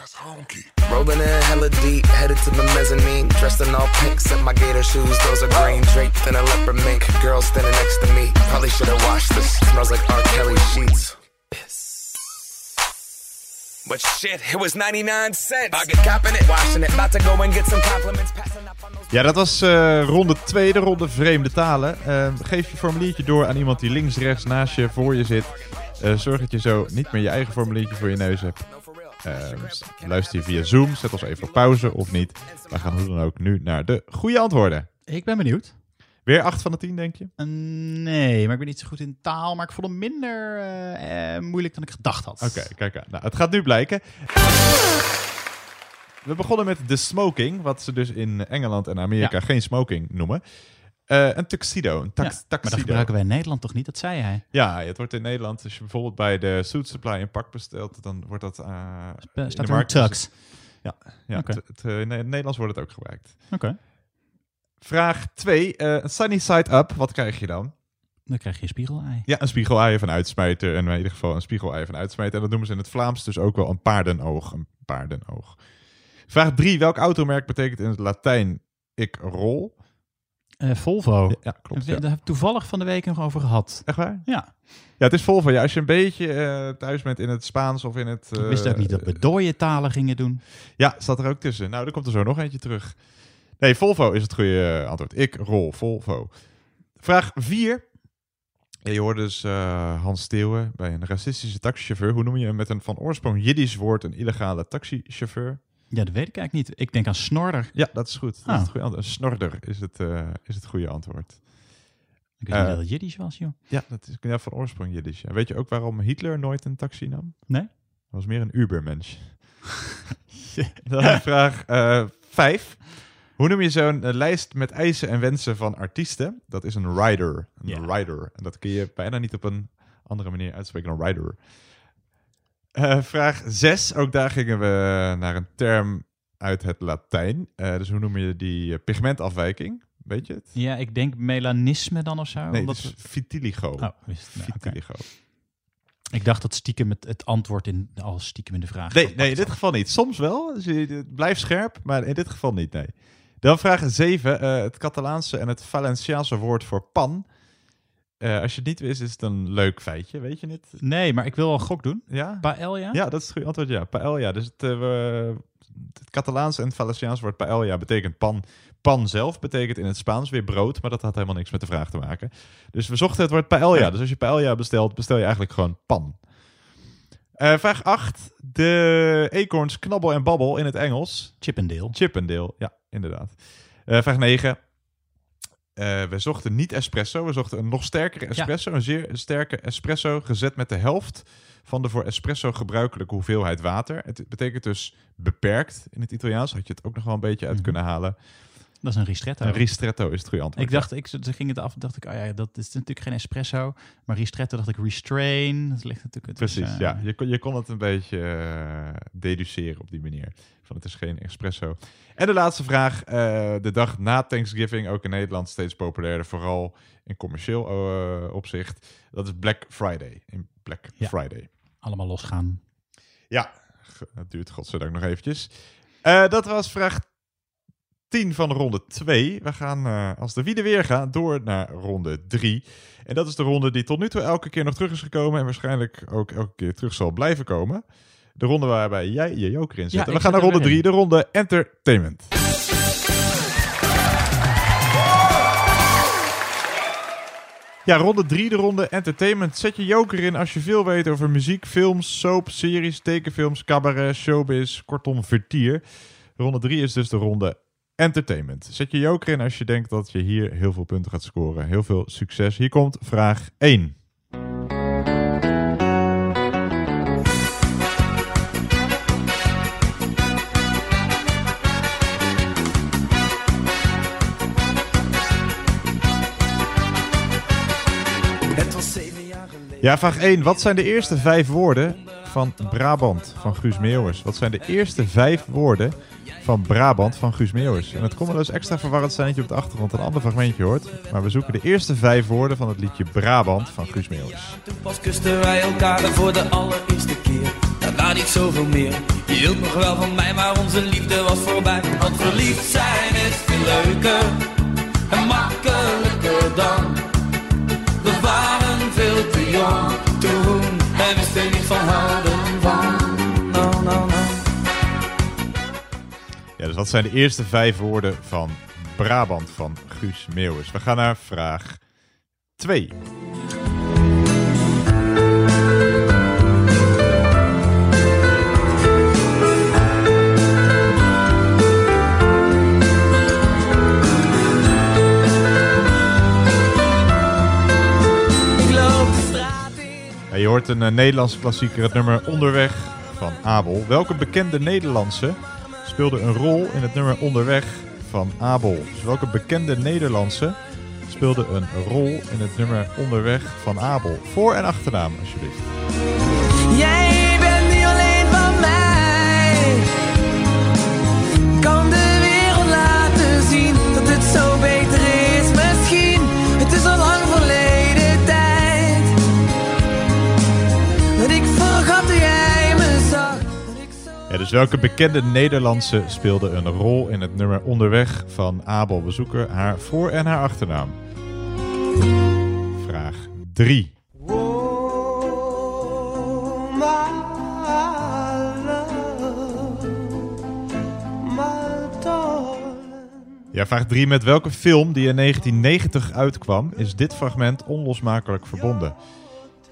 Rolling in hella deep, headed to the mezzanine. Dressed in all pink, set my gator shoes, those are green. Draped in a leopard mink, girl standing next to me. Probably should have washed this. Smells like R. Kelly sheets. But shit, it was 99 cents. I get it, washing it. About to go and get some compliments. Passing up on those. Ja, dat was eh, ronde 2, de ronde vreemde talen. Eh, geef je formuliertje door aan iemand die links, rechts, naast je, voor je zit. Eh, zorg dat je zo niet meer je eigen formuliertje voor je neus hebt. Luister je via Zoom, zet ons even op pauze of niet. We gaan hoe dan ook nu naar de goede antwoorden. Ik ben benieuwd. Weer 8 van de 10, denk je? Eh, nee, maar ik ben niet zo goed in taal. Maar ik vond hem minder eh, eh, moeilijk dan ik gedacht had. Oké, kijk aan. Nou, het gaat nu blijken. We begonnen met de smoking, wat ze dus in Engeland en Amerika Ja. geen smoking noemen. Een tuxedo, een tax, Ja, maar dat gebruiken wij in Nederland toch niet? Dat zei hij. Ja, het wordt in Nederland, als je bijvoorbeeld bij de Suit Supply een pak bestelt, dan wordt dat in staat de er een tux? Ja, ja Oké. het, het, in het Nederlands wordt het ook gebruikt. Oké. Vraag 2. een sunny side up, wat krijg je dan? Dan krijg je een spiegelei. Ja, een spiegelei van uitsmijter. En in ieder geval een spiegelei van uitsmijter. En dat noemen ze in het Vlaams dus ook wel een paardenoog. Een paardenoog. Vraag 3. Welk automerk betekent in het Latijn ik rol? Eh, Volvo. Ja, klopt. Daar heb ik toevallig van de week nog over gehad. Echt waar? Ja. Ja, het is Volvo. Ja, als je een beetje eh, thuis bent in het Spaans of in het... Ik wist ook niet dat we dooie talen gingen doen. Ja, staat er ook tussen. Nou, er komt er zo nog eentje terug. Nee, Volvo is het goede eh, antwoord. Ik rol Volvo. Vraag 4. Ja, je hoorde dus eh, Hans Steeuwen bij een racistische taxichauffeur. Hoe noem je met een van oorsprong Jiddisch woord een illegale taxichauffeur? Ja, dat weet ik eigenlijk niet. Ik denk aan snorder. Ja, dat is goed. Dat is het goede antwoord. Snorder is het, eh, is het goede antwoord. Ik wist niet dat het Jiddisch was, joh. Ja, dat is ja, van oorsprong Jiddisch. ja. Weet je ook waarom Hitler nooit een taxi nam? Nee? Hij was meer een Ubermensch. Dan vraag 5. Hoe noem je zo'n eh, lijst met eisen en wensen van artiesten? Dat is een rider. Een rider. En dat kun je bijna niet op een andere manier uitspreken dan rider. Eh, vraag 6. Ook daar gingen we naar een term uit het Latijn. Eh, dus hoe noem je die pigmentafwijking? Weet je het? Ja, ik denk melanisme dan of zo. Nee, omdat dat is we- vitiligo. Oh, wist- nou, vitiligo. Ik dacht dat stiekem het, het antwoord in, al stiekem in de vraag. Nee, nee, in dit geval niet. Soms wel. Dus je, het blijft scherp, maar in dit geval niet, nee. Dan vraag 7. eh, het Catalaanse en het Valenciaanse woord voor pan. Eh, als je het niet wist, is het een leuk feitje. Weet je het? Nee, maar ik wil wel een gok doen. Ja? Paella? Ja, dat is het goede antwoord, ja. Paella. Dus het, we- het Catalaanse en het Valenciaanse woord paella betekent pan. Pan zelf betekent in het Spaans weer brood, maar dat had helemaal niks met de vraag te maken. Dus we zochten het woord paella. Ja. Dus als je paella bestelt, bestel je eigenlijk gewoon pan. Eh, vraag 8. De eekhoorns knabbel en babbel in het Engels. Chippendale. Chippendale, ja, inderdaad. Eh, vraag 9. Eh, we zochten niet espresso, we zochten een nog sterkere espresso. Een zeer sterke espresso gezet met de helft van de voor espresso gebruikelijke hoeveelheid water. Het betekent dus beperkt in het Italiaans. Had je het ook nog wel een beetje uit kunnen halen. Dat is een ristretto. Een ristretto is het goede antwoord. Ik dacht, ik, ze ging het af, dacht ik, oh ja, dat is natuurlijk geen espresso. Maar ristretto dacht ik restrain. Dat ligt natuurlijk. het Precies, eh, ja. Je kon, je kon het een beetje eh, deduceren op die manier. Van het is geen espresso. En de laatste vraag. eh, de dag na Thanksgiving, ook in Nederland steeds populairder. Vooral in commercieel opzicht. Dat is Black Friday. In Black Ja. Friday. Allemaal losgaan. Ja, het duurt godzijdank nog eventjes. Dat was vraag 10 van ronde 2. We gaan, eh, als de wieden weer gaan, door naar ronde 3. En dat is de ronde die tot nu toe elke keer nog terug is gekomen. En waarschijnlijk ook elke keer terug zal blijven komen. De ronde waarbij jij je joker in zet. Ja, en we gaan naar ronde 3, erin. de ronde entertainment. Ja, ronde 3, de ronde entertainment. Zet je joker in als je veel weet over muziek, films, soap, series, tekenfilms, cabaret, showbiz, kortom vertier. Ronde 3 is dus de ronde entertainment. Zet je joker in als je denkt dat je hier heel veel punten gaat scoren. Heel veel succes. Hier komt vraag 1. Het was zeven jaar geleden. Ja, vraag 1. Wat zijn de eerste vijf woorden van Brabant van Guus Meeuwis? Wat zijn de eerste vijf woorden van Brabant van Guus Meeuwis? En het kon wel eens extra verwarrend zijn dat je op de achtergrond een ander fragmentje hoort. Maar we zoeken de eerste vijf woorden van het liedje Brabant van Guus Meeuwis. Pas kusten wij elkaar voor de allereerste keer. Daarna niet zoveel meer. Je hield nog wel van mij, maar onze liefde was voorbij. Want verliefd zijn is veel leuker en makkelijker dan. We waren veel te jong en wisten niet van houden van. Ja, dus wat zijn de eerste vijf woorden van Brabant van Guus Meeuwis? We gaan naar vraag 2. Je hoort een eh, Nederlandse klassieker, het nummer Onderweg van Abel. Welke bekende Nederlandse speelde een rol in het nummer Onderweg van Abel? Dus welke bekende Nederlandse speelde een rol in het nummer Onderweg van Abel? Voor- en achternaam, alsjeblieft. Dus welke bekende Nederlandse speelde een rol in het nummer Onderweg van Abel? We zoeken haar voor- en haar achternaam. Vraag 3. Ja, vraag 3. Met welke film die in 1990 uitkwam, is dit fragment onlosmakelijk verbonden?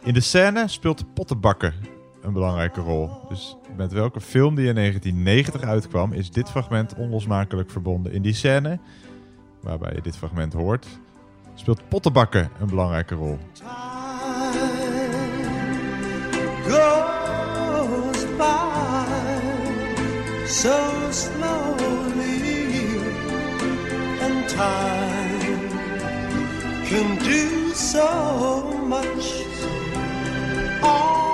In de scène speelt pottenbakken een belangrijke rol. Dus met welke film die in 1990 uitkwam, is dit fragment onlosmakelijk verbonden? In die scène, waarbij je dit fragment hoort, speelt pottenbakken een belangrijke rol. so slowly, and time can do so much. All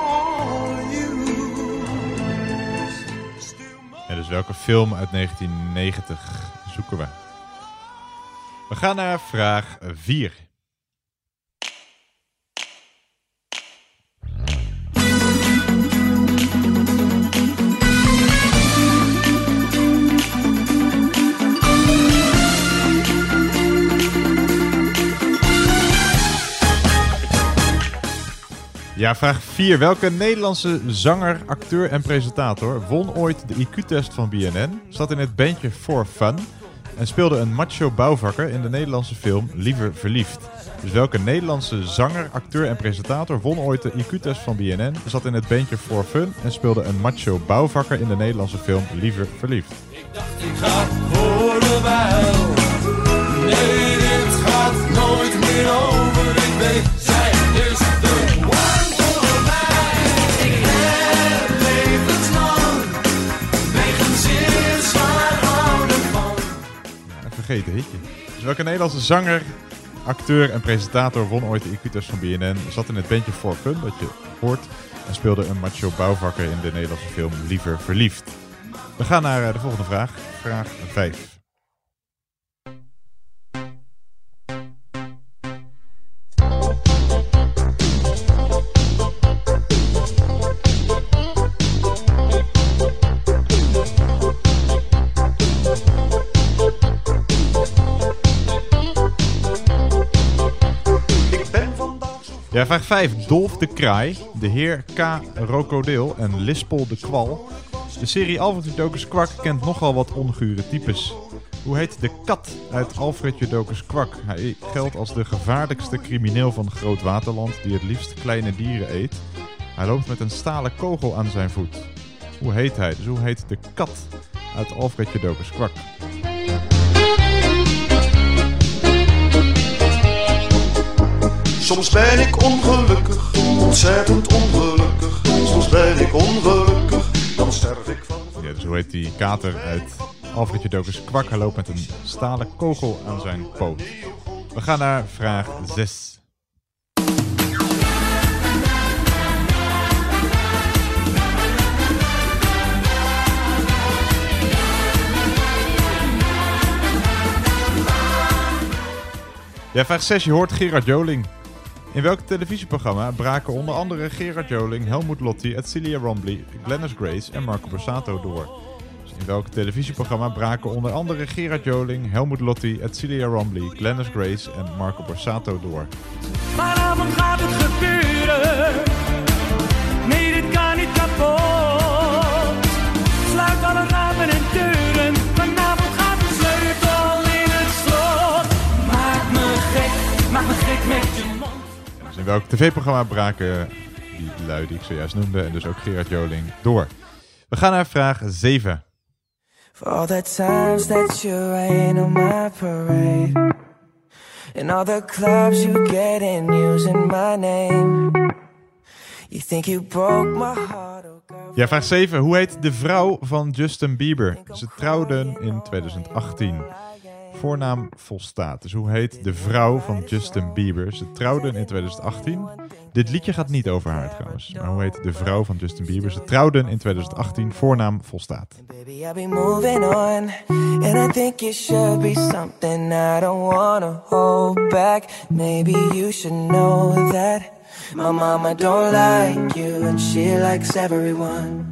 welke film uit 1990 zoeken we? We gaan naar vraag 4. Ja, vraag 4. Welke Nederlandse zanger, acteur en presentator won ooit de IQ-test van BNN, zat in het bandje For Fun en speelde een macho bouwvakker in de Nederlandse film Liever Verliefd? Dus welke Nederlandse zanger, acteur en presentator won ooit de IQ-test van BNN, zat in het bandje For Fun en speelde een macho bouwvakker in de Nederlandse film Liever Verliefd? Ik ga voor de wel. Nee, dit gaat nooit meer over. Ik weet, Dus welke Nederlandse zanger, acteur en presentator won ooit de IQ-test van BNN, zat in het bandje For Fun, dat je hoort, en speelde een macho bouwvakker in de Nederlandse film Liever Verliefd? We gaan naar eh, de volgende vraag. Vraag 5. Ja, vraag 5. Dolf de Kraai, de heer K. Rokodeel en Lispel de Kwal. De serie Alfred Judokus Kwak kent nogal wat ongure types. Hoe heet de kat uit Alfred Judokus Kwak? Hij geldt als de gevaarlijkste crimineel van Groot Waterland die het liefst kleine dieren eet. Hij loopt met een stalen kogel aan zijn voet. Hoe heet hij? Dus hoe heet de kat uit Alfred Judokus Kwak? Soms ben ik ongelukkig, ontzettend ongelukkig. Soms ben ik ongelukkig, dan sterf ik van. Ja, dus hoe heet die kater uit Alfred Judokus Kwak? Loopt met een stalen kogel aan zijn poot. We gaan naar vraag 6. Ja, vraag 6. Je hoort Gerard Joling. In welk televisieprogramma braken onder andere Gerard Joling, Helmut Lotti, Edcilia Rombly, Glennis Grace en Marco Borsato door? Dus in welk televisieprogramma braken onder andere Gerard Joling, Helmut Lotti, Edcilia Rombly, Glennis Grace en Marco Borsato door? Vanavond gaat het gebeuren. Nee, dit kan niet kapot. Sluit alle ramen en deuren. Vanavond gaat de sleutel in het slot. Maak me gek, maak me gek met je in welk tv-programma braken die lui die ik zojuist noemde en dus ook Gerard Joling door? We gaan naar vraag 7. For all the times that you rain on my parade. And all the clubs you get in using my name. You think you broke my heart, oh. Ja, vraag 7. Hoe heet de vrouw van Justin Bieber? Ze trouwden in 2018. Voornaam volstaat. Dus hoe heet de vrouw van Justin Bieber? Ze trouwden in 2018. Dit liedje gaat niet over haar trouwens. Maar hoe heet de vrouw van Justin Bieber? Ze trouwden in 2018. Voornaam volstaat. My mama don't like you and she likes everyone.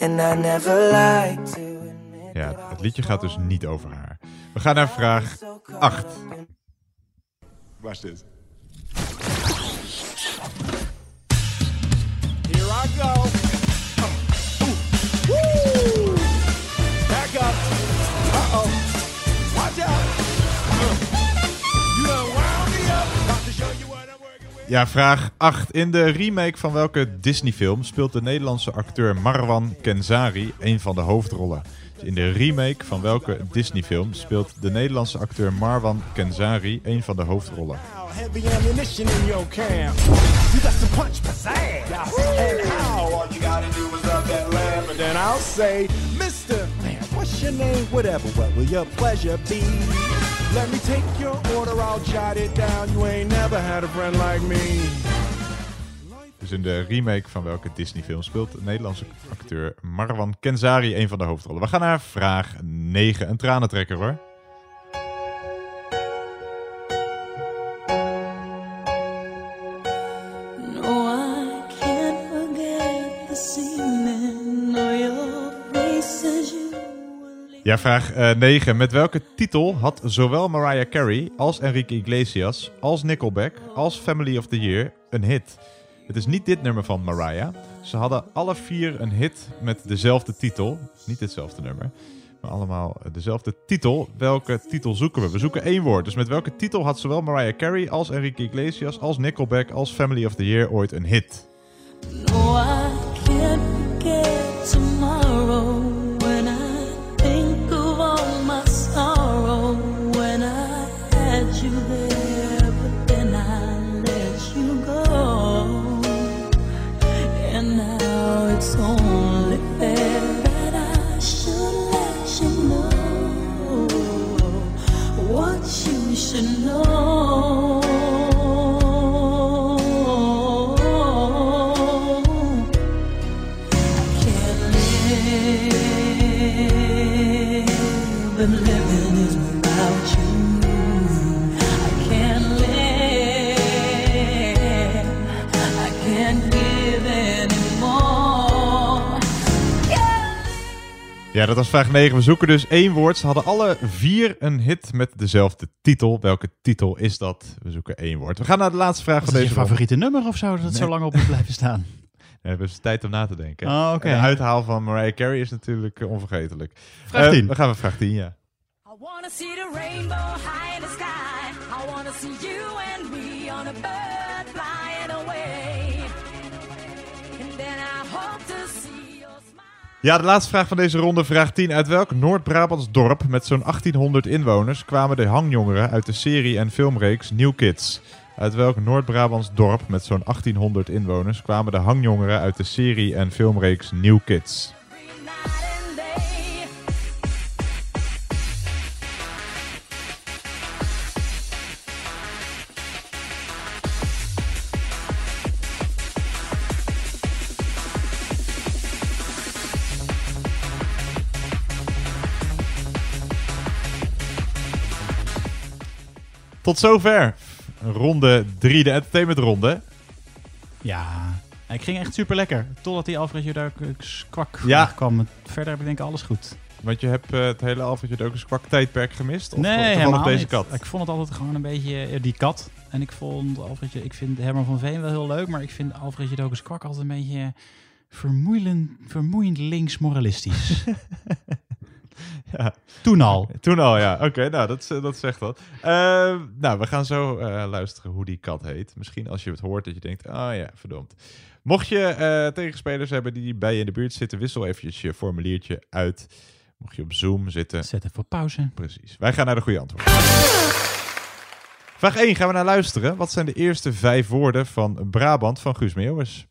And I never like to. Ja, het liedje gaat dus niet over haar. We gaan naar vraag 8. Waar is dit? Here I go. Ooh, woo! Back up. Uh-oh. Watch out. You done wound me up. About to show you what I'm working with. Ja, vraag 8. In de remake van welke Disney-film speelt de Nederlandse acteur Marwan Kenzari een van de hoofdrollen? In de remake van welke Disney-film speelt de Nederlandse acteur Marwan Kenzari een van de hoofdrollen? Heavy ammunition in your camp. You got to punch pizzazz. And how all you gotta do is rub that lamp. And then I'll say, Mr. Man, what's your name? Whatever, what will your pleasure be? Let me take your order, I'll jot it down. You ain't never had a friend like me. Dus in de remake van welke Disney-film speelt de Nederlandse acteur Marwan Kenzari een van de hoofdrollen? We gaan naar vraag 9. Een tranentrekker hoor. Ja, vraag 9. Met welke titel had zowel Mariah Carey als Enrique Iglesias, als Nickelback, als Family of the Year een hit? Het is niet dit nummer van Mariah. Ze hadden alle vier een hit met dezelfde titel. Niet hetzelfde nummer, maar allemaal dezelfde titel. Welke titel zoeken we? We zoeken één woord. Dus met welke titel had zowel Mariah Carey als Enrique Iglesias, als Nickelback, als Family of the Year ooit een hit? No, I can't forget tomorrow Ja, dat was vraag 9. We zoeken dus één woord. Ze hadden alle vier een hit met dezelfde titel. Welke titel is dat? We zoeken één woord. We gaan naar de laatste vraag Was van deze je favoriete nummer of zo, dat Nee. zo lang op moet blijven staan? We hebben dus tijd om na te denken. Oh, oké. En De uithaal van Mariah Carey is natuurlijk eh, onvergetelijk. Vraag Eh, 10. we gaan naar vraag 10, ja. I wanna see the rainbow high in the sky. I wanna see you and me on a bird Ja, de laatste vraag van deze ronde, vraag 10. Uit welk Noord-Brabants dorp met zo'n 1800 inwoners kwamen de hangjongeren uit de serie- en filmreeks New Kids? Uit welk Noord-Brabants dorp met zo'n 1800 inwoners kwamen de hangjongeren uit de serie- en filmreeks New Kids? Tot zover. Ronde 3, de entertainment ronde. Ja, ik ging echt super lekker. Totdat die Alfred Jodok kwak Ja. kwam. Verder heb ik denk ik alles goed. Want je hebt eh, het hele Alfred ook een kwak tijdperk gemist? Of nee, helemaal deze niet. kat? Ik vond het altijd gewoon een beetje eh, die kat. En ik vond Alfred, ik vind Herman van Veen wel heel leuk, maar ik vind Alfred kwak altijd een beetje vermoeiend, vermoeiend links moralistisch. Ja. Toen al. Toen al, ja. Oké, nou, dat, dat zegt wat. Eh, nou, we gaan zo eh, luisteren hoe die kat heet. Misschien als je het hoort dat je denkt, ah ja, verdomd. Mocht je eh, tegenspelers hebben die bij je in de buurt zitten, wissel eventjes je formuliertje uit. Mocht je op Zoom zitten. Zet even op pauze. Precies. Wij gaan naar de goede antwoord. Vraag 1 gaan we naar luisteren. Wat zijn de eerste vijf woorden van Brabant van Guus Meeuwis?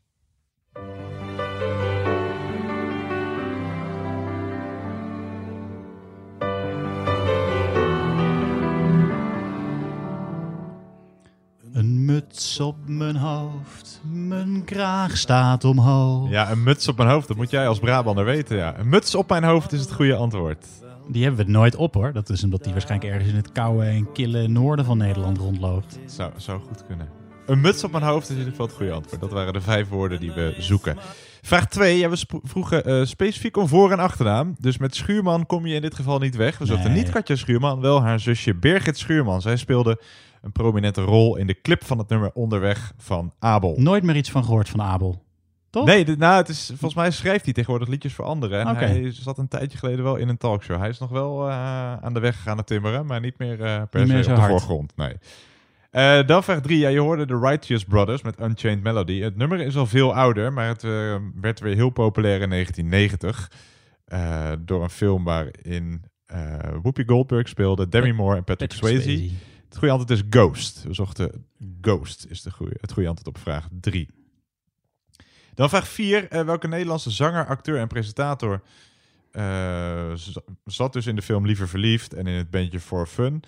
Muts op mijn hoofd, mijn kraag staat omhoog. Ja, een muts op mijn hoofd. Dat moet jij als Brabander weten, ja. Een muts op mijn hoofd is het goede antwoord. Die hebben we nooit op hoor. Dat is omdat die waarschijnlijk ergens in het koude en kille noorden van Nederland rondloopt. Zou, zou goed kunnen. Een muts op mijn hoofd is in ieder geval het goede antwoord. Dat waren de vijf woorden die we zoeken. Vraag 2. Ja, we vroegen eh, specifiek om voor- en achternaam. Dus met Schuurman kom je in dit geval niet weg. We zochten Nee. niet Katja Schuurman, wel haar zusje Birgit Schuurman. Zij speelde een prominente rol in de clip van het nummer Onderweg van Abel. Nooit meer iets van gehoord van Abel. Toch? Nee, nou, het is, volgens mij schrijft hij tegenwoordig liedjes voor anderen. En hij zat een tijdje geleden wel in een talkshow. Hij is nog wel eh, aan de weg gegaan naar timmeren, maar niet meer eh, per Niet se meer op de voorgrond. Nee. Eh, dan vraag 3. Ja, je hoorde de Righteous Brothers met Unchained Melody. Het nummer is al veel ouder, maar het werd weer heel populair in 1990. eh, door een film waarin Whoopi Goldberg speelde, Demi Moore en Patrick, Patrick Swayze. Swayze. Het goede antwoord is Ghost. We zochten Ghost is de goede, het goede antwoord op vraag 3. Dan vraag 4. welke Nederlandse zanger, acteur en presentator eh, zat dus in de film Liever Verliefd en in het bandje For Fun?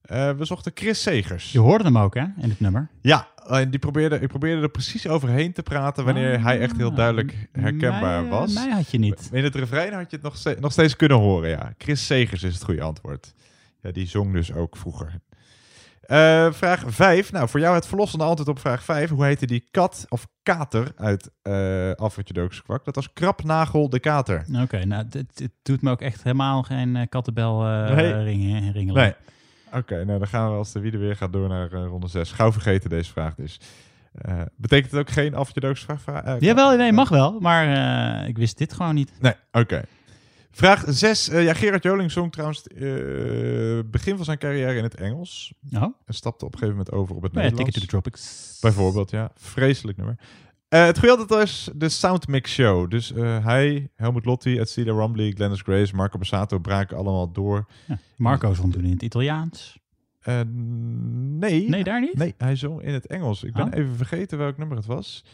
Eh, we zochten Chris Segers. Je hoorde hem ook hè, in het nummer. Ja, en die probeerde, ik probeerde er precies overheen te praten wanneer hij echt heel duidelijk herkenbaar mij, eh, was. mij had je niet. In het refrein had je het nog, nog steeds kunnen horen, ja. Chris Segers is het goede antwoord. Ja, die zong dus ook vroeger. Eh, vraag 5. Nou, voor jou het verlossende antwoord op vraag 5. Hoe heette die kat of kater uit eh Alfred Jodokus kwak? Dat was Krapnagel de kater. Oké, nou, dit, dit doet me ook echt helemaal geen eh, kattenbel eh, Nee. ringen, ringelen. Nee. Oké, nou dan gaan we als de wie er weer gaat door naar eh, ronde 6. Gauw vergeten deze vraag dus. Eh, betekent het ook geen vraag? Vra- eh, Jawel, nee, mag wel. Maar eh, ik wist dit gewoon niet. Nee, oké. Vraag 6. ja, Gerard Joling zong trouwens eh, begin van zijn carrière in het Engels. Oh. En stapte op een gegeven moment over op het Ja, Nederlands. Ticket to the Tropics. Bijvoorbeeld, ja. Vreselijk nummer. Eh, het goede altijd is de Soundmix Show. Dus eh, hij, Helmut Lotti, Cedar Rumbly, Glennis Grace, Marco Bassato braken allemaal door. Ja, Marco zong toen in het Italiaans. Eh, nee. Nee, daar niet? Nee, hij zong in het Engels. Ik ben Oh. even vergeten welk nummer het was.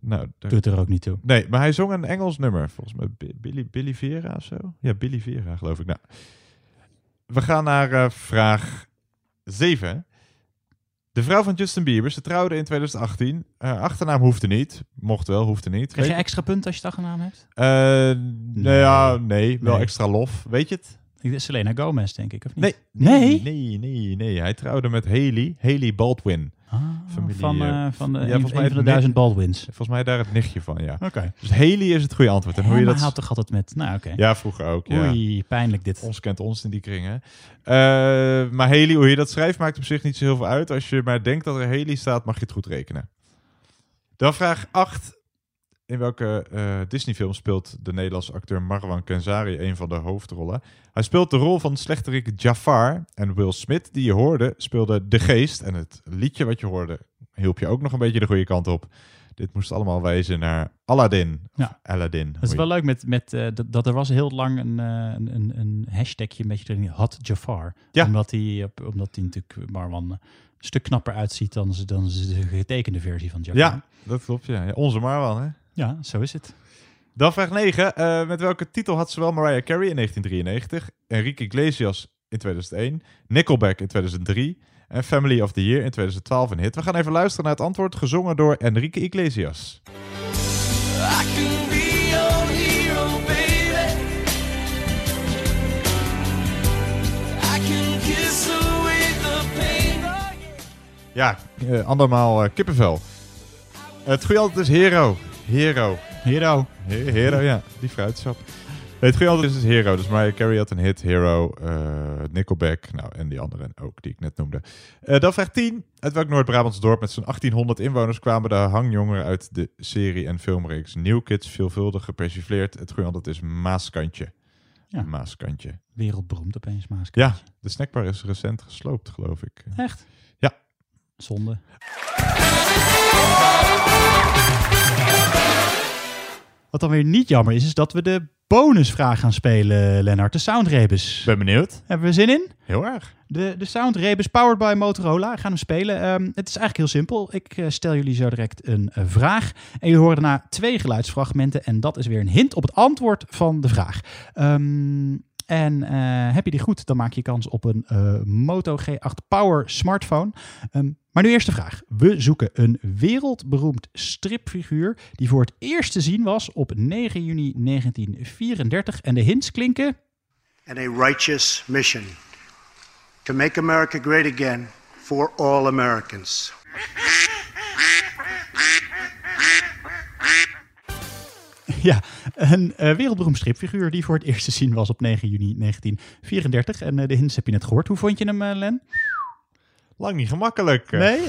Nou, daar- Doet er ook niet toe. Nee, maar hij zong een Engels nummer. Volgens mij Bi- Billy, Billy Vera of zo. Ja, Billy Vera geloof ik. Nou, we gaan naar eh, vraag 7. De vrouw van Justin Bieber, ze trouwde in 2018. Eh, achternaam hoefde niet. Mocht wel, hoefde niet. Krijg je extra punten als je het achternaam hebt? Eh, nee, ja, nee, wel Nee. extra lof. Weet je het? Ik- Selena Gomez, denk ik, of Nee. niet? Nee? Nee, nee, nee. Hij trouwde met Haley, Haley Baldwin. Van, eh, van de- een- volgens een van de duizend Baldwins. Volgens mij daar het nichtje van, ja. Oké. Dus Haley is het goede antwoord. En hoe je dat... had toch altijd met... Nou, oké. Ja, vroeger ook. Ja. Oei, pijnlijk dit. Ons kent ons in die kringen. Eh, maar Haley, hoe je dat schrijft, maakt op zich niet zo heel veel uit. Als je maar denkt dat er Haley staat, mag je het goed rekenen. Dan vraag 8. In welke eh Disney-film speelt de Nederlandse acteur Marwan Kenzari een van de hoofdrollen? Hij speelt de rol van slechterik Jafar. En Will Smith, die je hoorde, speelde de geest. En het liedje wat je hoorde, hielp je ook nog een beetje de goede kant op. Dit moest allemaal wijzen naar Aladdin. Ja. Aladdin. Dat is wel je- leuk met, met eh, dat, dat er was heel lang een, eh, een, een, een hashtagje een beetje erin, Hot Jafar. Ja. Omdat hij, omdat hij natuurlijk Marwan een stuk knapper uitziet dan, dan de getekende versie van Jafar. Ja, dat klopt. Ja. Ja, onze Marwan, hè? Ja, zo is het. Dan vraag 9. Eh, met welke titel had zowel Mariah Carey in 1993, Enrique Iglesias in 2001, Nickelback in 2003 en Family of the Year in 2012 een hit? We gaan even luisteren naar het antwoord, gezongen door Enrique Iglesias. Ja, eh, andermaal eh, kippenvel. Het goede antwoord is Hero. Hero. Hero. He- Hero, ja. Die fruitsap. Nee, het goede antwoord is Hero. Dus Mariah Carey had een hit, Hero, eh, Nickelback, nou en die anderen ook die ik net noemde. Eh, dan vraag 10. Uit welk Noord-Brabants dorp met zo'n 1800 inwoners kwamen de hangjongeren uit de serie en filmreeks New Kids veelvuldig gepersifleerd? Het goede antwoord is Maaskantje. Ja. Maaskantje. Wereldberoemd opeens, Maas. Ja, de snackbar is recent gesloopt, geloof ik. Echt? Ja. Zonde. Wat dan weer niet jammer is, is dat we de bonusvraag gaan spelen, Lennart. De Soundrebus. Ben benieuwd. Hebben we zin in? Heel erg. De, de Soundrebus powered by Motorola. We gaan hem spelen. Ehm, het is eigenlijk heel simpel. Ik eh, stel jullie zo direct een eh, vraag. En jullie horen daarna twee geluidsfragmenten. En dat is weer een hint op het antwoord van de vraag. Ehm, en eh, heb je die goed, dan maak je kans op een eh, Moto G8 Power smartphone. Ehm, maar nu eerst de vraag. We zoeken een wereldberoemd stripfiguur die voor het eerst te zien was op 9 juni 1934. En de hints klinken... and a righteous mission to make America great again for all Americans. Ja, een eh, wereldberoemd stripfiguur die voor het eerst te zien was op 9 juni 1934. En eh, de hints heb je net gehoord. Hoe vond je hem, eh, Len? Lang niet gemakkelijk. eh. Nee?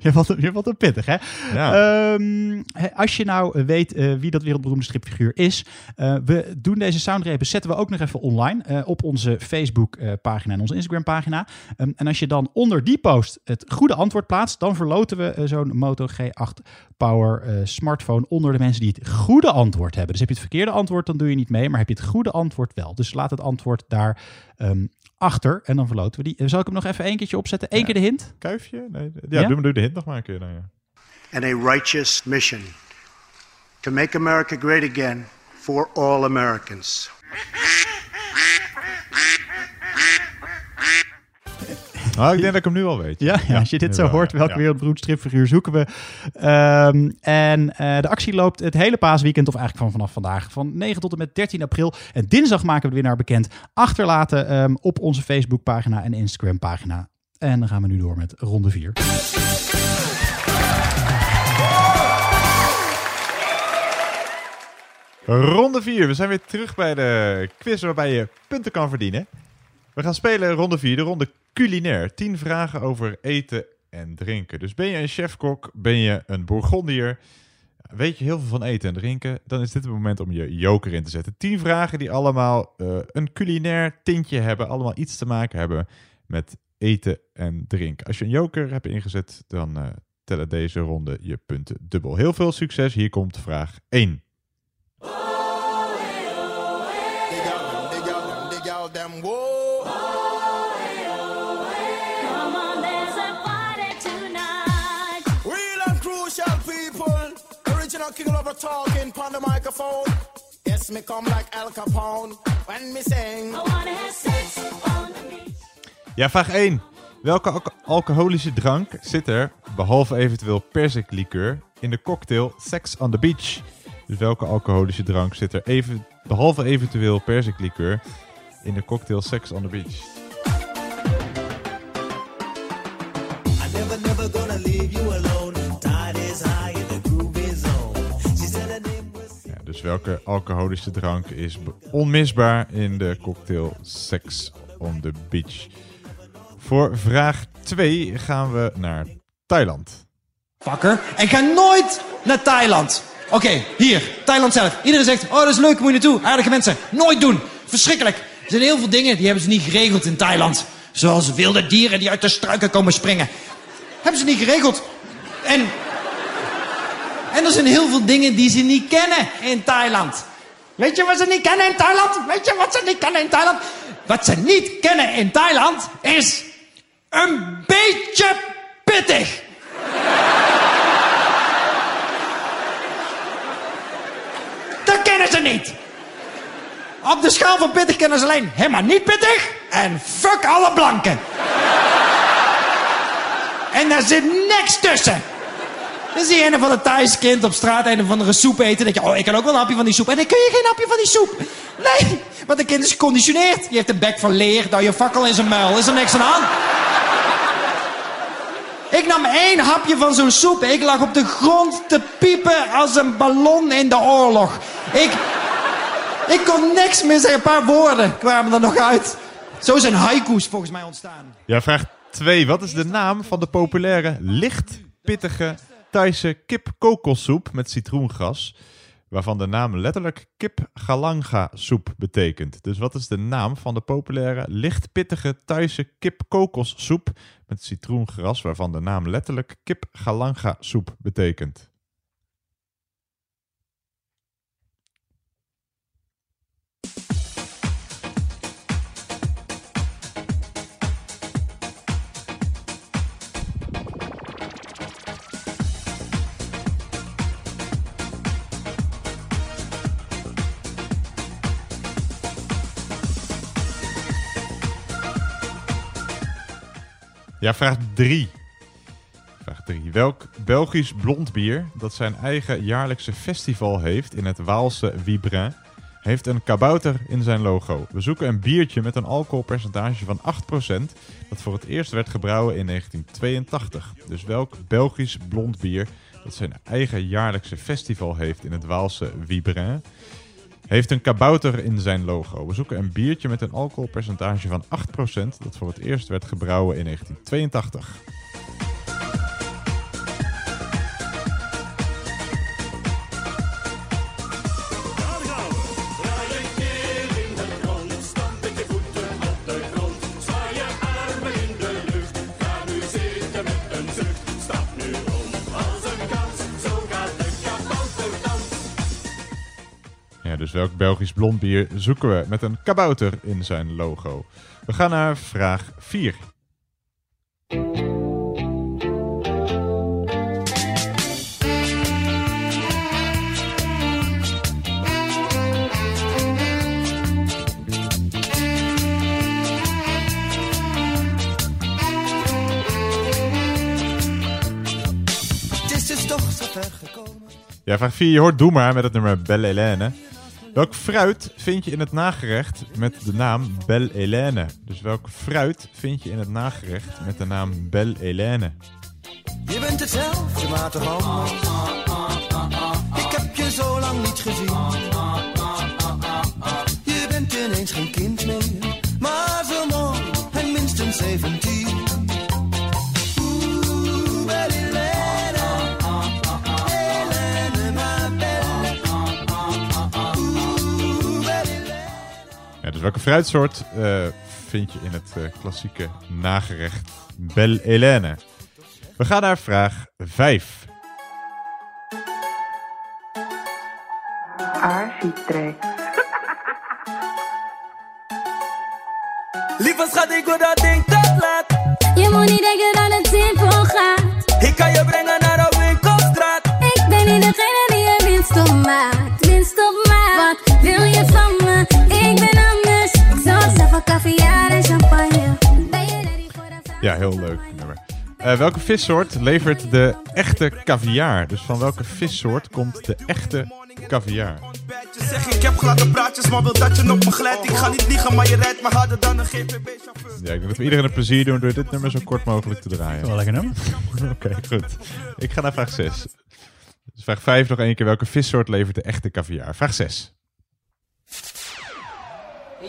je, vond hem, je vond hem pittig, hè? Ja. Ehm, hè, als je nou weet eh, wie dat wereldberoemde stripfiguur is, eh, we doen deze soundrepen, zetten we ook nog even online eh, op onze Facebook-pagina en onze Instagram-pagina. Ehm, en als je dan onder die post het goede antwoord plaatst, dan verloten we eh, zo'n Moto G8 Power eh, smartphone onder de mensen die het goede antwoord hebben. Dus heb je het verkeerde antwoord, dan doe je niet mee, maar heb je het goede antwoord wel. Dus laat het antwoord daar ehm, achter en dan verloten we die. Eh, Zal ik hem nog even één keertje opzetten? Eén keer de hint? Kuifje? Nee, ja, Ja? Doe, doe de hint nog maar een keer dan, ja. And a righteous mission to make America great again for all Americans. Nou, ik denk dat ik hem nu al weet. Ja, ja, als je dit zo hoort, ja. welk Ja. wereldberoemd stripfiguur zoeken we. Ehm, en eh, de actie loopt het hele paasweekend, of eigenlijk van vanaf vandaag, van 9 tot en met 13 april. En dinsdag maken we de winnaar bekend. Achterlaten ehm, op onze Facebookpagina en Instagram-pagina. En dan gaan we nu door met ronde 4. Ronde 4. We zijn weer terug bij de quiz waarbij je punten kan verdienen. We gaan spelen ronde 4, de ronde culinair. 10 vragen over eten en drinken. Dus ben je een chefkok, ben je een bourgondier, weet je heel veel van eten en drinken, dan is dit het moment om je joker in te zetten. 10 vragen die allemaal eh, een culinair tintje hebben, allemaal iets te maken hebben met eten en drinken. Als je een joker hebt ingezet, dan eh, tellen deze ronde je punten dubbel. Heel veel succes, hier komt vraag 1. Talking on the microphone. Yes, me come like Al Capone when me sing. I wanna have sex on the beach. Ja, vraag 1. Welke alco- alcoholische drank zit er, behalve eventueel perziklikeur, in de cocktail Sex on the Beach? Dus welke alcoholische drank zit er, even, behalve eventueel perziklikeur, in de cocktail Sex on the Beach? I never, never gonna leave you alone. Welke alcoholische drank is onmisbaar in de cocktail Sex on the Beach? Voor vraag 2 gaan we naar Thailand. Vakker. En ga nooit naar Thailand. Oké, hier, Thailand zelf. Iedereen zegt, oh dat is leuk, moet je naartoe. Aardige mensen. Nooit doen. Verschrikkelijk. Er zijn heel veel dingen die hebben ze niet geregeld in Thailand. Zoals wilde dieren die uit de struiken komen springen. Hebben ze niet geregeld. En, en er zijn heel veel dingen die ze niet kennen in Thailand. Weet je wat ze niet kennen in Thailand? Weet je wat ze niet kennen in Thailand? Wat ze niet kennen in Thailand is een beetje pittig. Dat kennen ze niet. Op de schaal van pittig kennen ze alleen helemaal niet pittig en fuck alle blanken. en daar zit niks tussen. Dan zie je een van de Thaise kind op straat een of andere soep eten. Dan denk je, oh, ik kan ook wel een hapje van die soep. En dan kun je geen hapje van die soep. Nee, want een kind is geconditioneerd. Die heeft een bek van leer, daar je fakkel in zijn muil. Is er niks aan de hand? Ik nam één hapje van zo'n soep. Ik lag op de grond te piepen als een ballon in de oorlog. Ik, ik kon niks meer zeggen. Een paar woorden kwamen er nog uit. Zo zijn haiku's volgens mij ontstaan. Ja, vraag 2. Wat is de naam van de populaire licht pittige Thaise kip kokossoep met citroengras? Waarvan de naam letterlijk kip galanga soep betekent. Dus wat is de naam van de populaire licht pittige Thaise kip kokossoep met citroengras? Waarvan de naam letterlijk kip galanga soep betekent. Ja, vraag 3. Vraag 3. Welk Belgisch blond bier dat zijn eigen jaarlijkse festival heeft in het Waalse Wibrin, heeft een kabouter in zijn logo? We zoeken een biertje met een alcoholpercentage van 8% dat voor het eerst werd gebrouwen in 1982. Dus welk Belgisch blond bier dat zijn eigen jaarlijkse festival heeft in het Waalse Wibrin, heeft een kabouter in zijn logo. We zoeken een biertje met een alcoholpercentage van 8% dat voor het eerst werd gebrouwen in 1982. Welk Belgisch blond bier zoeken we met een kabouter in zijn logo? We gaan naar vraag 4. Het is dus. Ja, vraag 4. Je hoort Doe maar met het nummer Belle Hélène. Welk fruit vind je in het nagerecht met de naam Belle Hélène? Dus welk fruit vind je in het nagerecht met de naam Belle Hélène? Je bent hetzelfde, maar toch anders. Ik heb je zo lang niet gezien. Je bent ineens geen kind meer, maar zo mooi en minstens 17. Welke fruitsoort eh, vind je in het eh, klassieke nagerecht Belle Hélène? We gaan naar vraag 5. Architrek. Lieve schat, ik wil dat ding tot laat. Je moet niet denken dat het simpel gaat. Ik kan je brengen naar de winkelstraat. Ik ben niet degene die je winst op maakt. Winst op maakt. Wat wil je van me? Caviar en champagne. Ja, heel leuk nummer. Eh, welke vissoort levert de echte caviar? Dus van welke vissoort komt de echte caviar? Ik heb gladde praatjes, maar wil dat je op me glijdt. Ik ga niet liegen, maar je rijdt me harder dan een GVB-chauffeur. Ja, ik denk dat we iedereen een plezier doen door dit nummer zo kort mogelijk te draaien. Wel lekker nummer. Oké, goed. Ik ga naar vraag 6. Dus vraag 5 nog één keer. Welke vissoort levert de echte caviar? Vraag 6.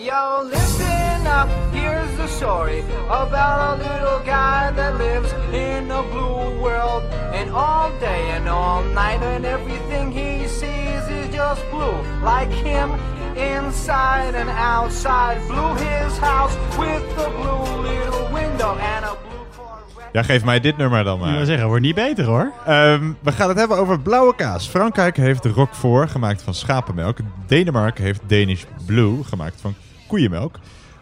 Yo, listen up, here's the story about a little guy that lives in a blue world. And all day and all night, and everything he sees is just blue. Like him, inside and outside. Blue his house with a blue little window and a blue. Ja, geef mij dit nummer dan maar. Ik wil zeggen, wordt niet beter hoor. Ehm, we gaan het hebben over blauwe kaas. Frankrijk heeft de Roquefort gemaakt van schapenmelk. Denemarken heeft Danish Blue gemaakt van koeienmelk.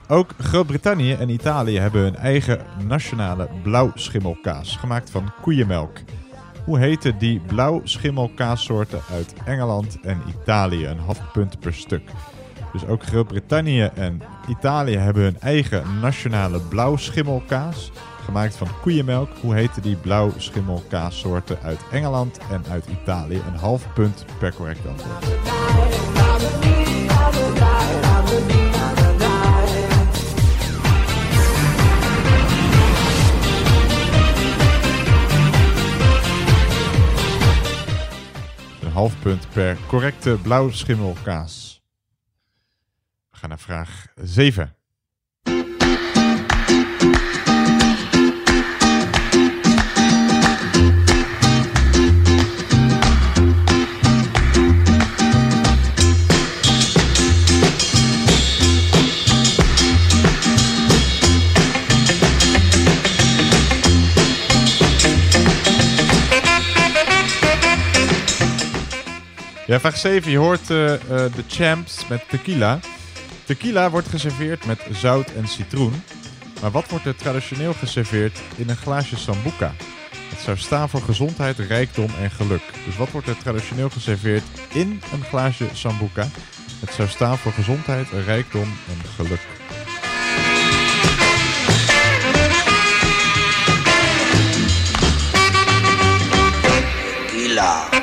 Ook Groot-Brittannië en Italië hebben hun eigen nationale blauwschimmelkaas gemaakt van koeienmelk. Hoe heten die blauwschimmelkaassoorten uit Engeland en Italië? Een half punt per stuk. Dus ook Groot-Brittannië en Italië hebben hun eigen nationale blauwschimmelkaas gemaakt van koeienmelk. Hoe heten die blauwschimmelkaassoorten uit Engeland en uit Italië? Een half punt per correct antwoord. Half punt per correcte blauwschimmelkaas. We gaan naar vraag 7. Ja, vraag 7. Je hoort eh, eh, de champs met tequila. Tequila wordt geserveerd met zout en citroen. Maar wat wordt er traditioneel geserveerd in een glaasje sambuca? Het zou staan voor gezondheid, rijkdom en geluk. Dus wat wordt er traditioneel geserveerd in een glaasje sambuca? Het zou staan voor gezondheid, rijkdom en geluk. Tequila.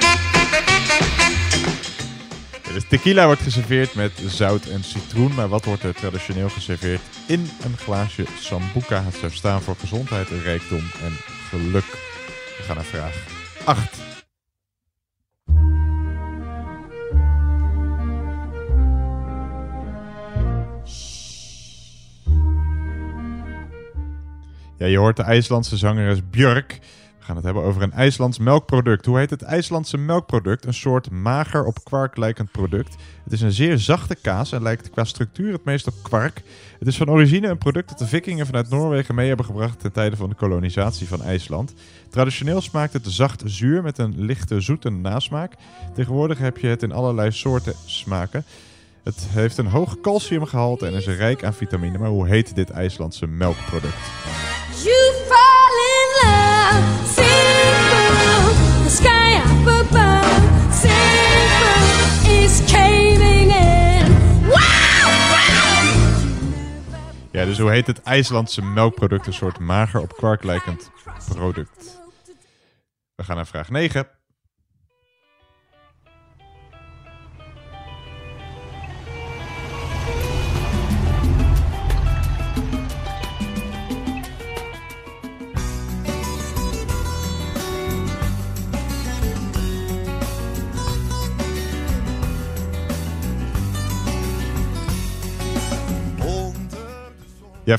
Dus tequila wordt geserveerd met zout en citroen. Maar wat wordt er traditioneel geserveerd in een glaasje sambuca? Het zou staan voor gezondheid, rijkdom en geluk. We gaan naar vraag 8. Ja, je hoort de IJslandse zangeres Björk. Gaan het hebben over een IJslands melkproduct. Hoe heet het IJslandse melkproduct? Een soort mager op kwark lijkend product. Het is een zeer zachte kaas en lijkt qua structuur het meest op kwark. Het is van origine een product dat de vikingen vanuit Noorwegen mee hebben gebracht ten tijde van de kolonisatie van IJsland. Traditioneel smaakt het zacht zuur met een lichte zoete nasmaak. Tegenwoordig heb je het in allerlei soorten smaken. Het heeft een hoog calciumgehalte en is rijk aan vitamine. Maar hoe heet dit IJslandse melkproduct? Ja, dus hoe heet het IJslandse melkproduct? Een soort mager op kwark lijkend product. We gaan naar vraag 9.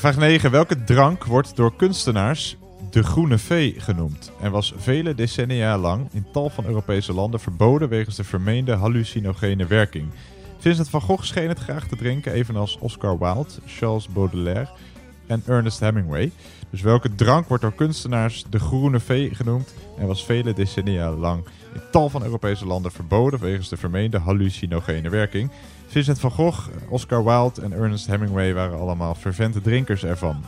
Vraag 9. Welke drank wordt door kunstenaars de groene vee genoemd en was vele decennia lang in tal van Europese landen verboden wegens de vermeende hallucinogene werking? Vincent van Gogh scheen het graag te drinken, evenals Oscar Wilde, Charles Baudelaire en Ernest Hemingway. Dus welke drank wordt door kunstenaars de groene vee genoemd en was vele decennia lang in tal van Europese landen verboden wegens de vermeende hallucinogene werking? Vincent van Gogh, Oscar Wilde en Ernest Hemingway waren allemaal fervente drinkers ervan.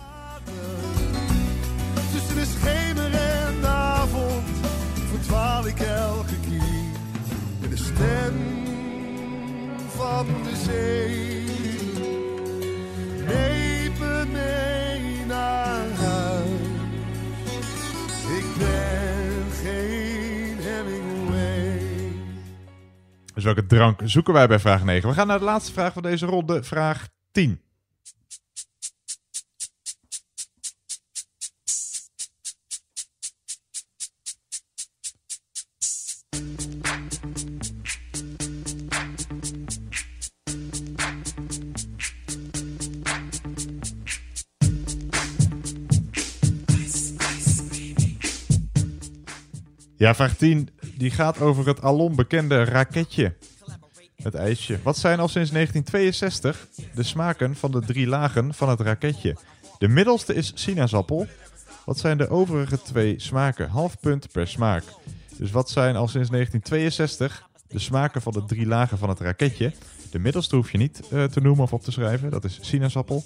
Tussen de schemer en de avond verdwaal ik elke keer in de stem van de zee. Dus welke drank zoeken wij bij vraag 9? We gaan naar de laatste vraag van deze ronde, vraag 10. Ja, vraag 10 die gaat over het alom bekende raketje. Het ijsje. Wat zijn al sinds 1962 de smaken van de drie lagen van het raketje? De middelste is sinaasappel. Wat zijn de overige twee smaken? Half punt per smaak. Dus wat zijn al sinds 1962 de smaken van de drie lagen van het raketje? De middelste hoef je niet eh, te noemen of op te schrijven. Dat is sinaasappel.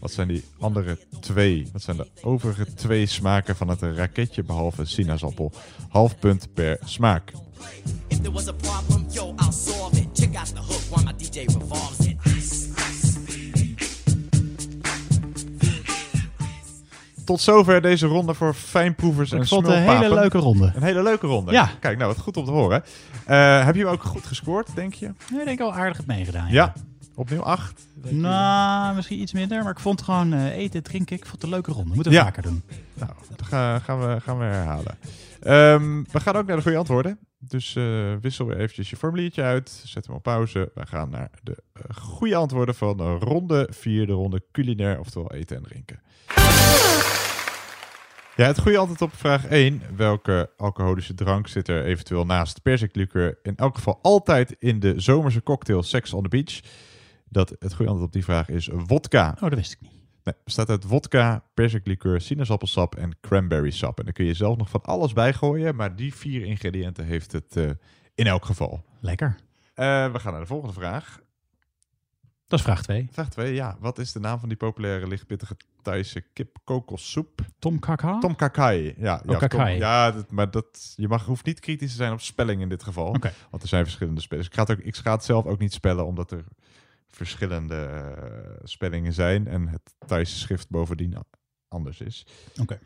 Wat zijn die andere twee? Wat zijn de overige twee smaken van het raketje behalve sinaasappel? Half punt per smaak. Tot zover deze ronde voor fijnproevers en Ik vond een hele leuke ronde. Een hele leuke ronde. Ja. Kijk, nou, wat goed om te horen. Eh, heb je hem ook goed gescoord, denk je? Ja, ik denk al aardig het meegedaan. Ja. Opnieuw acht. Nou, misschien iets minder, maar ik vond gewoon eh, eten, drinken, ik vond het een leuke ronde. Moeten we Ja. vaker doen. Nou, dat ga- gaan, we, gaan we herhalen. Ehm, we gaan ook naar de goede antwoorden. Dus eh, wissel weer eventjes je formuliertje uit. Zet hem op pauze. We gaan naar de goede antwoorden van ronde 4, de ronde culinair, oftewel eten en drinken. Ja, het goede antwoord op vraag 1. Welke alcoholische drank zit er eventueel naast persiklikeur in elk geval altijd in de zomerse cocktail Sex on the Beach? Dat, het goede antwoord op die vraag is wodka. Oh, dat wist ik niet. Nee, bestaat uit wodka, persiklikeur, sinaasappelsap en cranberry sap. En daar kun je zelf nog van alles bij gooien, maar die vier ingrediënten heeft het eh, in elk geval. Lekker. Eh, we gaan naar de volgende vraag. Dat is vraag 2. Vraag 2, ja. Wat is de naam van die populaire lichtpittige Thaise kip-kokossoep? Tom Kaka? Tom Kakai. Ja, Oh, ja, Kakai. Tom- ja dat, maar dat, je mag, hoeft niet kritisch te zijn op spelling in dit geval. Want er zijn verschillende spellers. Ik ga, het ook, ik ga het zelf ook niet spellen, omdat er verschillende eh, spellingen zijn. En het Thaise schrift bovendien anders is. Oké.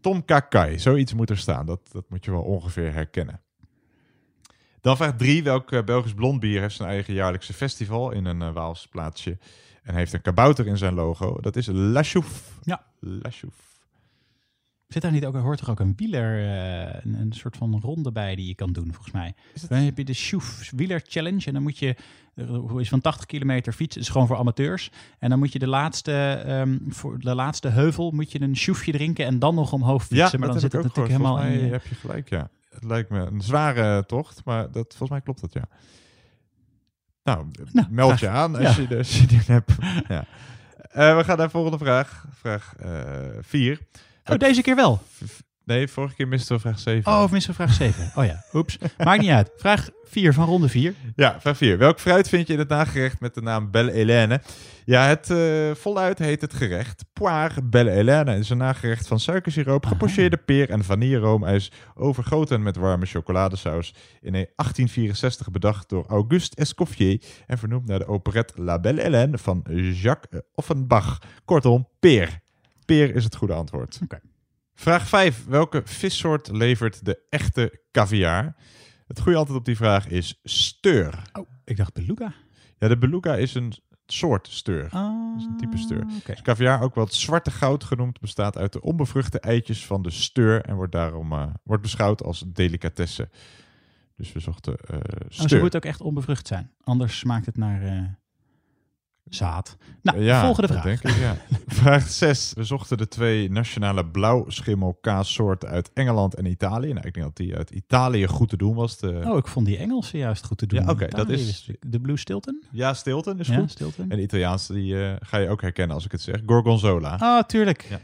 Tom Kakai, zoiets moet er staan. Dat, dat moet je wel ongeveer herkennen. Dan vraag 3. Welk eh, Belgisch blond bier heeft zijn eigen jaarlijkse festival in een eh, Waals plaatsje en heeft een kabouter in zijn logo? Dat is La Chouffe. Ja. La Chouffe. Zit daar niet ook, hoort er ook een wieler, eh, een, een soort van ronde bij die je kan doen, volgens mij. Dan heb je de Schoef Wieler Challenge en dan moet je, hoe is van 80 kilometer fietsen, is gewoon voor amateurs. En dan moet je de laatste, ehm, voor de laatste heuvel moet je een schoefje drinken en dan nog omhoog fietsen. Ja, maar dan zit het natuurlijk helemaal in heb je gelijk, ja. Het lijkt me een zware tocht, maar dat, volgens mij klopt dat, ja. Nou, meld je aan als ja. je in hebt. ja. Eh, we gaan naar de volgende vraag. Vraag 4. Oh, deze keer wel. Nee, vorige keer misten we vraag 7. Oh, of misschien vraag 7. Oh ja, oeps. Maakt niet uit. Vraag 4 van ronde 4. Ja, vraag 4. Welk fruit vind je in het nagerecht met de naam Belle Hélène? Ja, het eh, voluit heet het gerecht Poire Belle Hélène. Het is een nagerecht van suikersiroop, gepocheerde peer en vanilleroomijs, overgoten met warme chocoladesaus. In 1864 bedacht door Auguste Escoffier en vernoemd naar de operette La Belle Hélène van Jacques Offenbach. Kortom, peer. Peer is het goede antwoord. Oké. Vraag 5. Welke vissoort levert de echte caviar? Het goede antwoord op die vraag is steur. Oh, ik dacht beluga. Ja, de beluga is een soort steur. Ah, is een type steur. oké. Dus caviar, ook wel het zwarte goud genoemd, bestaat uit de onbevruchte eitjes van de steur en wordt daarom eh, wordt beschouwd als delicatesse. Dus we zochten eh Oh, steur. ze moet ook echt onbevrucht zijn. Anders smaakt het naar... eh, zaad. Nou, Ja, volgende vraag. Denk ik, ja. vraag 6. We zochten de twee nationale blauwschimmelkaassoorten uit Engeland en Italië. Nou, ik denk dat die uit Italië goed te doen was. De... Oh, ik vond die Engelse juist goed te doen. Ja, oké, dat is-. De Blue Stilton? Ja, Stilton is Ja, goed. Stilton. En de Italiaanse die, eh, ga je ook herkennen als ik het zeg. Gorgonzola. Ah, tuurlijk. Ja.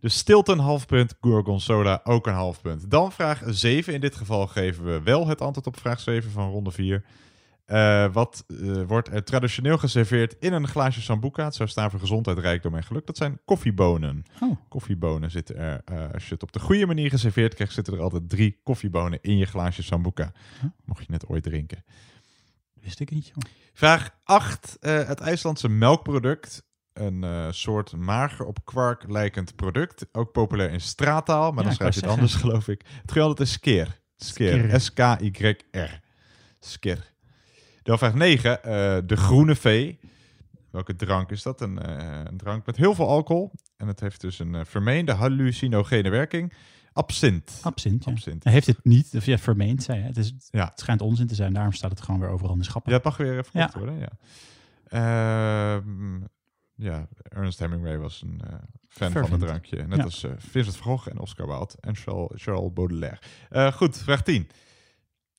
Dus Stilton half punt, Gorgonzola ook een half punt. Dan vraag 7. In dit geval geven we wel het antwoord op vraag 7 van ronde 4. Eh, wat eh, wordt er traditioneel geserveerd in een glaasje sambuca? Het zou staan voor gezondheid, rijkdom en geluk. Dat zijn koffiebonen. Oh. Koffiebonen zitten er, eh, als je het op de goede manier geserveerd krijgt, zitten er altijd drie koffiebonen in je glaasje sambuca. Mocht je het ooit drinken. Wist ik niet, joh. Vraag 8. eh, het IJslandse melkproduct. Een soort mager op kwark lijkend product. Ook populair in straattaal, maar Ja, dan schrijf je het zeggen. anders, geloof ik. Het geld is skeer. Skeer. Skeer. S-K-Y-R. Skeer. Dan vraag 9. eh, de groene vee. Welke drank is dat? Een, eh, een drank met heel veel alcohol. En het heeft dus een eh, vermeende hallucinogene werking. Absint. Absint, ja. Absint. Hij heeft het niet, of ja, vermeend, zei hij. Het, is, Ja. het schijnt onzin te zijn, daarom staat het gewoon weer overal in de schappen. Ja, het mag weer verkocht Ja. worden. Ja. Ehm, ja, Ernest Hemingway was een eh, fan van het drankje. Net Ja. als eh, Vincent van Gogh en Oscar Wilde en Charles, Charles Baudelaire. Goed, vraag 10.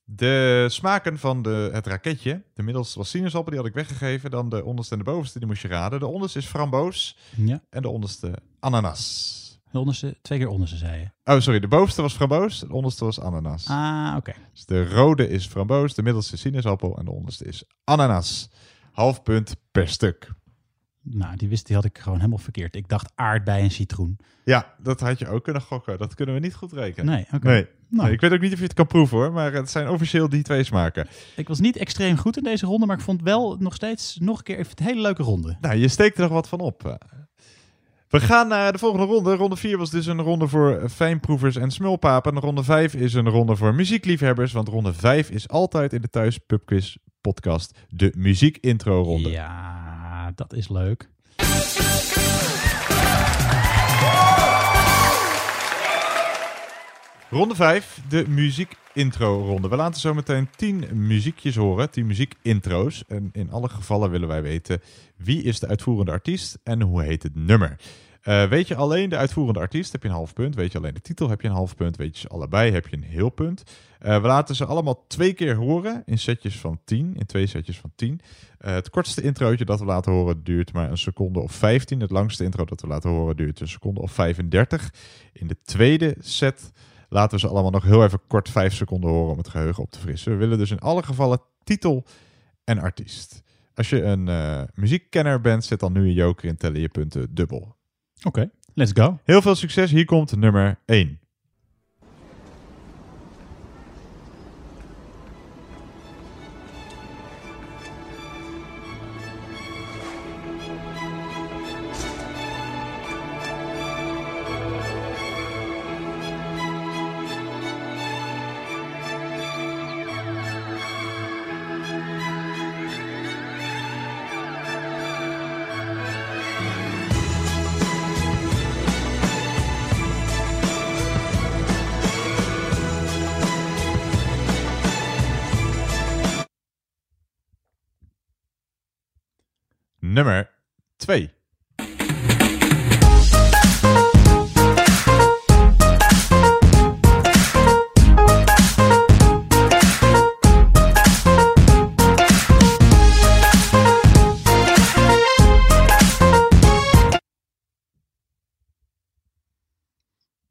De smaken van de, het raketje. De middelste was sinaasappel, die had ik weggegeven. Dan de onderste en de bovenste, die moest je raden. De onderste is framboos. Ja. En de onderste ananas. De onderste, twee keer onderste, zei je. Oh, sorry. De bovenste was framboos. De onderste was ananas. Ah, oké. Dus de rode is framboos, de middelste is sinaasappel en de onderste is ananas. Half punt per stuk. Nou, die wist, die had ik gewoon helemaal verkeerd. Ik dacht aardbei en citroen. Ja, dat had je ook kunnen gokken. Dat kunnen we niet goed rekenen. Nee, oké. Nee. Nou. Ik weet ook niet of je het kan proeven hoor, maar het zijn officieel die twee smaken. Ik was niet extreem goed in deze ronde, maar ik vond wel nog steeds nog een keer even een hele leuke ronde. Nou, je steekt er nog wat van op. We gaan naar de volgende ronde. Ronde 4 was dus een ronde voor fijnproevers en smulpapen. Ronde 5 is een ronde voor muziekliefhebbers. Want ronde 5 is altijd in de Thuis Pubquiz podcast de muziekintro ronde. Ja, dat is leuk. Ronde 5, de muziekintro-ronde. We laten zo meteen 10 muziekjes horen, 10 muziekintro's. En in alle gevallen willen wij weten wie is de uitvoerende artiest en hoe heet het nummer. Eh, weet je alleen de uitvoerende artiest, heb je een half punt. Weet je alleen de titel, heb je een half punt. Weet je ze allebei, heb je een heel punt. Eh, we laten ze allemaal twee keer horen in setjes van 10, in twee setjes van 10. Eh, het kortste introotje dat we laten horen duurt maar een seconde of 15. Het langste intro dat we laten horen duurt een seconde of 35. In de tweede set laten we ze allemaal nog heel even kort 5 seconden horen om het geheugen op te frissen. We willen dus in alle gevallen titel en artiest. Als je een eh, muziekkenner bent, zet dan nu een joker in, tellen je punten dubbel. Oké, let's go. Heel veel succes. Hier komt nummer 1. Nummer 2.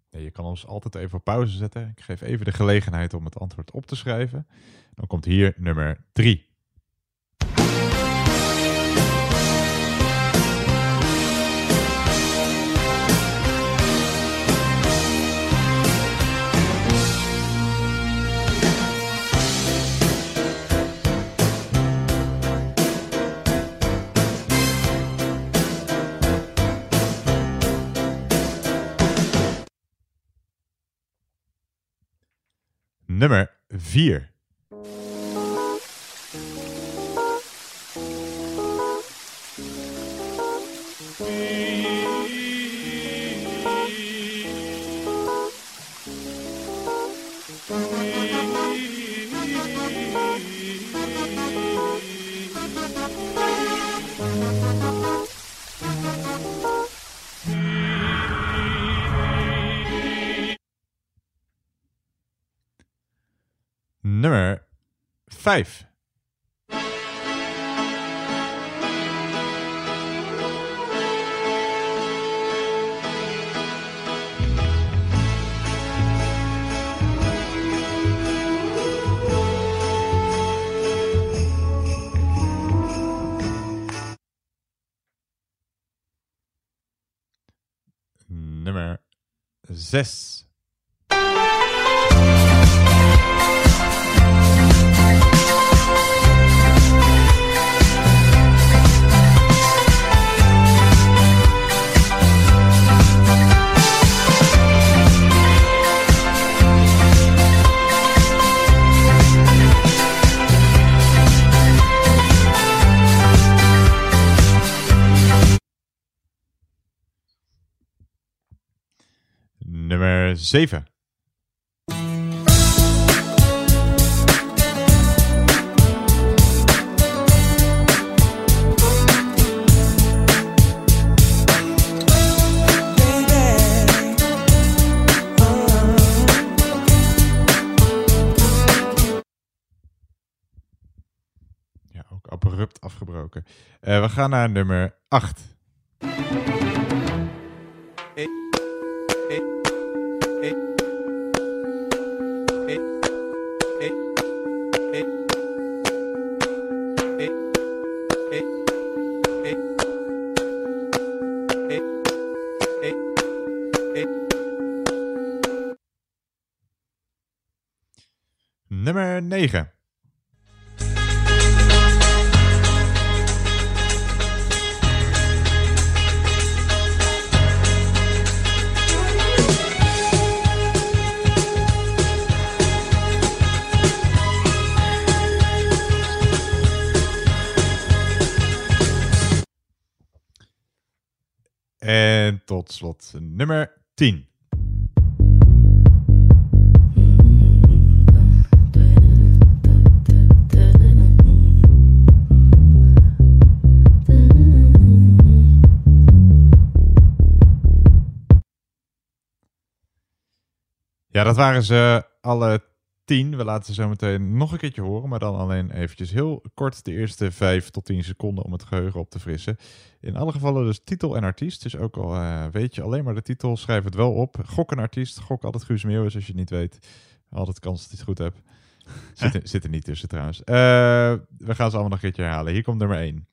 Ja, je kan ons altijd even op pauze zetten. Ik geef even de gelegenheid om het antwoord op te schrijven. Dan komt hier nummer 3. Nummer 4. 5. Nummer 6. 7. Ja, ook abrupt afgebroken. Eh, we gaan naar nummer 8. Nummer 9. En tot slot nummer 10. Ja, dat waren ze alle tien. We laten ze zo meteen nog een keertje horen, maar dan alleen eventjes heel kort de eerste vijf tot tien seconden om het geheugen op te frissen. In alle gevallen dus titel en artiest. Dus ook al eh, weet je alleen maar de titel, schrijf het wel op. Gok een artiest, gok altijd Guus Meeuwis als je het niet weet. Altijd kans dat je het goed hebt. Zit er, zit er niet tussen trouwens. Eh, we gaan ze allemaal nog een keertje herhalen. Hier komt nummer 1.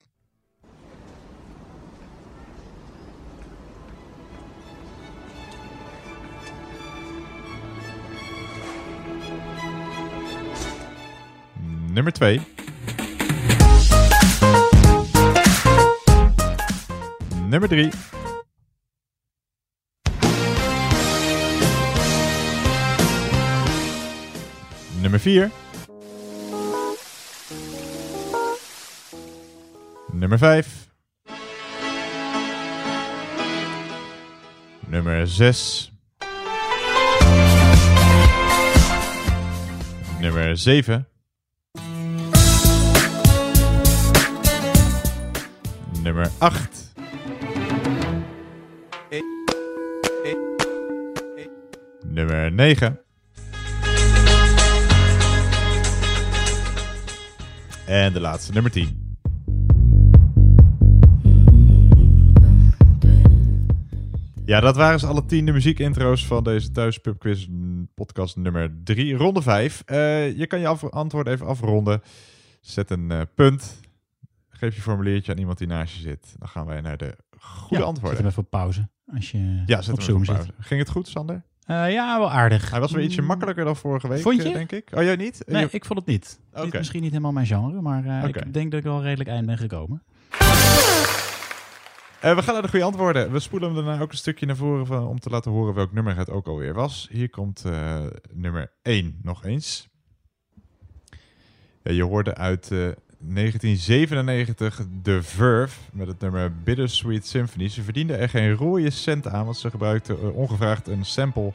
Nummer 2. Nummer 3. Nummer 4. Nummer 5. Nummer 6. Nummer 7. Nummer 8. Nummer 9. En de laatste, nummer 10. Ja, dat waren ze alle tien de muziekintro's van deze thuispubquiz podcast nummer 3, ronde 5. je kan je antwoord even afronden. Zet een eh, punt. Geef je formuliertje aan iemand die naast je zit. Dan gaan wij naar de goede Ja, antwoorden. Zet hem even op pauze. Als je Ja, zet op Zoom zit. Ging het goed, Sander? Eh, ja, wel aardig. Hij was weer ietsje Mm. makkelijker dan vorige week, Vond je? eh, denk ik. Oh, jij niet? Nee, Je- ik vond het niet. Oké. Niet- misschien niet helemaal mijn genre, maar eh, ik denk dat ik wel redelijk eind ben gekomen. We gaan naar de goede antwoorden. We spoelen hem daarna ook een stukje naar voren van, om te laten horen welk nummer het ook alweer was. Hier komt nummer 1 nog eens. Ja, je hoorde uit 1997 The Verve met het nummer Bittersweet Symphony. Ze verdienden er geen rode cent aan, want ze gebruikten eh, ongevraagd een sample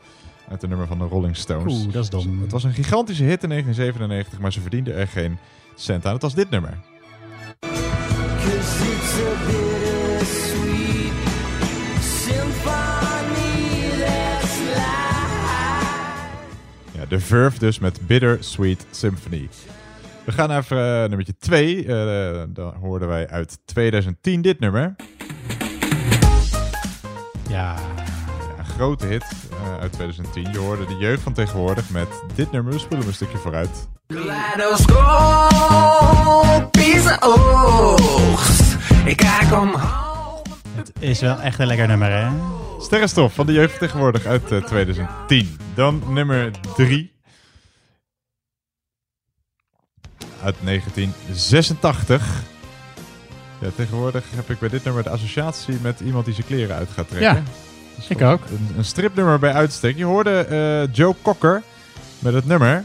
uit het nummer van de Rolling Stones. Oeh, dat is dom. Het was een gigantische hit in 1997, maar ze verdienden er geen cent aan. Het was dit nummer. Bittersweet. Ja, de Verve dus met Bitter Sweet Symphony. We gaan naar eh, nummertje 2. Eh dan hoorden wij uit 2010 dit nummer. Ja. Een grote hit eh, uit 2010. Je hoorde de jeugd van tegenwoordig met dit nummer. We spoelen hem een stukje vooruit. Ik kijk omhoog. Het is wel echt een lekker nummer, hè? Sterrenstof van de jeugd van tegenwoordig uit eh, 2010. Dan nummer 3. Uit 1986. Ja, tegenwoordig heb ik bij dit nummer de associatie met iemand die zijn kleren uit gaat trekken. Ja, ik ook. Een, een stripnummer bij uitstek. Je hoorde eh, Joe Cocker met het nummer.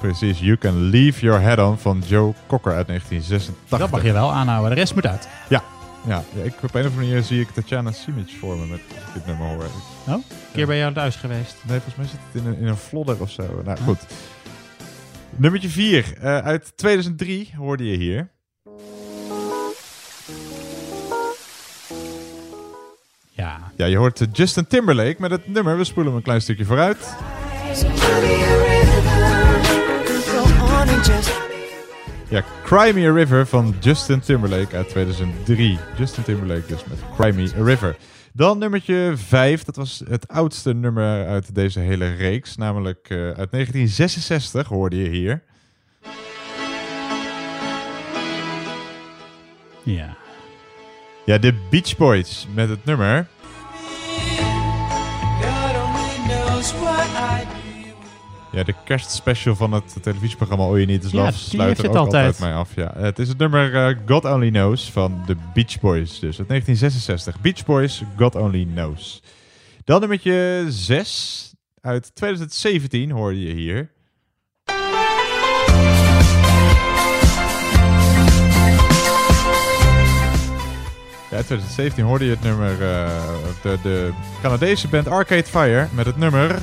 Precies, You Can Leave Your Head On van Joe Cocker uit 1986. Dat mag je wel aanhouden, de rest moet uit. Ja, ja, ja, ik, op een of andere manier zie ik Tatjana Simic voor me met als ik dit nummer hoor. Oh, een keer bij jou thuis geweest? Nee, volgens mij zit het in een, in een vlodder of zo. Nou, goed. Nummertje 4. uit 2003 hoorde je hier. Ja. Ja, je hoort eh, Justin Timberlake met het nummer. We spoelen hem een klein stukje vooruit. Ja, Cry Me a River van Justin Timberlake uit 2003. Justin Timberlake dus met Cry Me a River. Dan nummertje 5, dat was het oudste nummer uit deze hele reeks. Namelijk eh, uit 1966 hoorde je hier. Ja. Ja, de Beach Boys met het nummer. Ja, de kerstspecial van het televisieprogramma All You Need Is Ja, Love die sluit er ook altijd. altijd. mee af. Ja. Het is het nummer eh, God Only Knows van de Beach Boys, dus uit 1966. Beach Boys, God Only Knows. Dan nummertje 6 uit 2017 hoorde je hier. Ja, uit 2017 hoorde je het nummer, eh, de, de Canadese band Arcade Fire met het nummer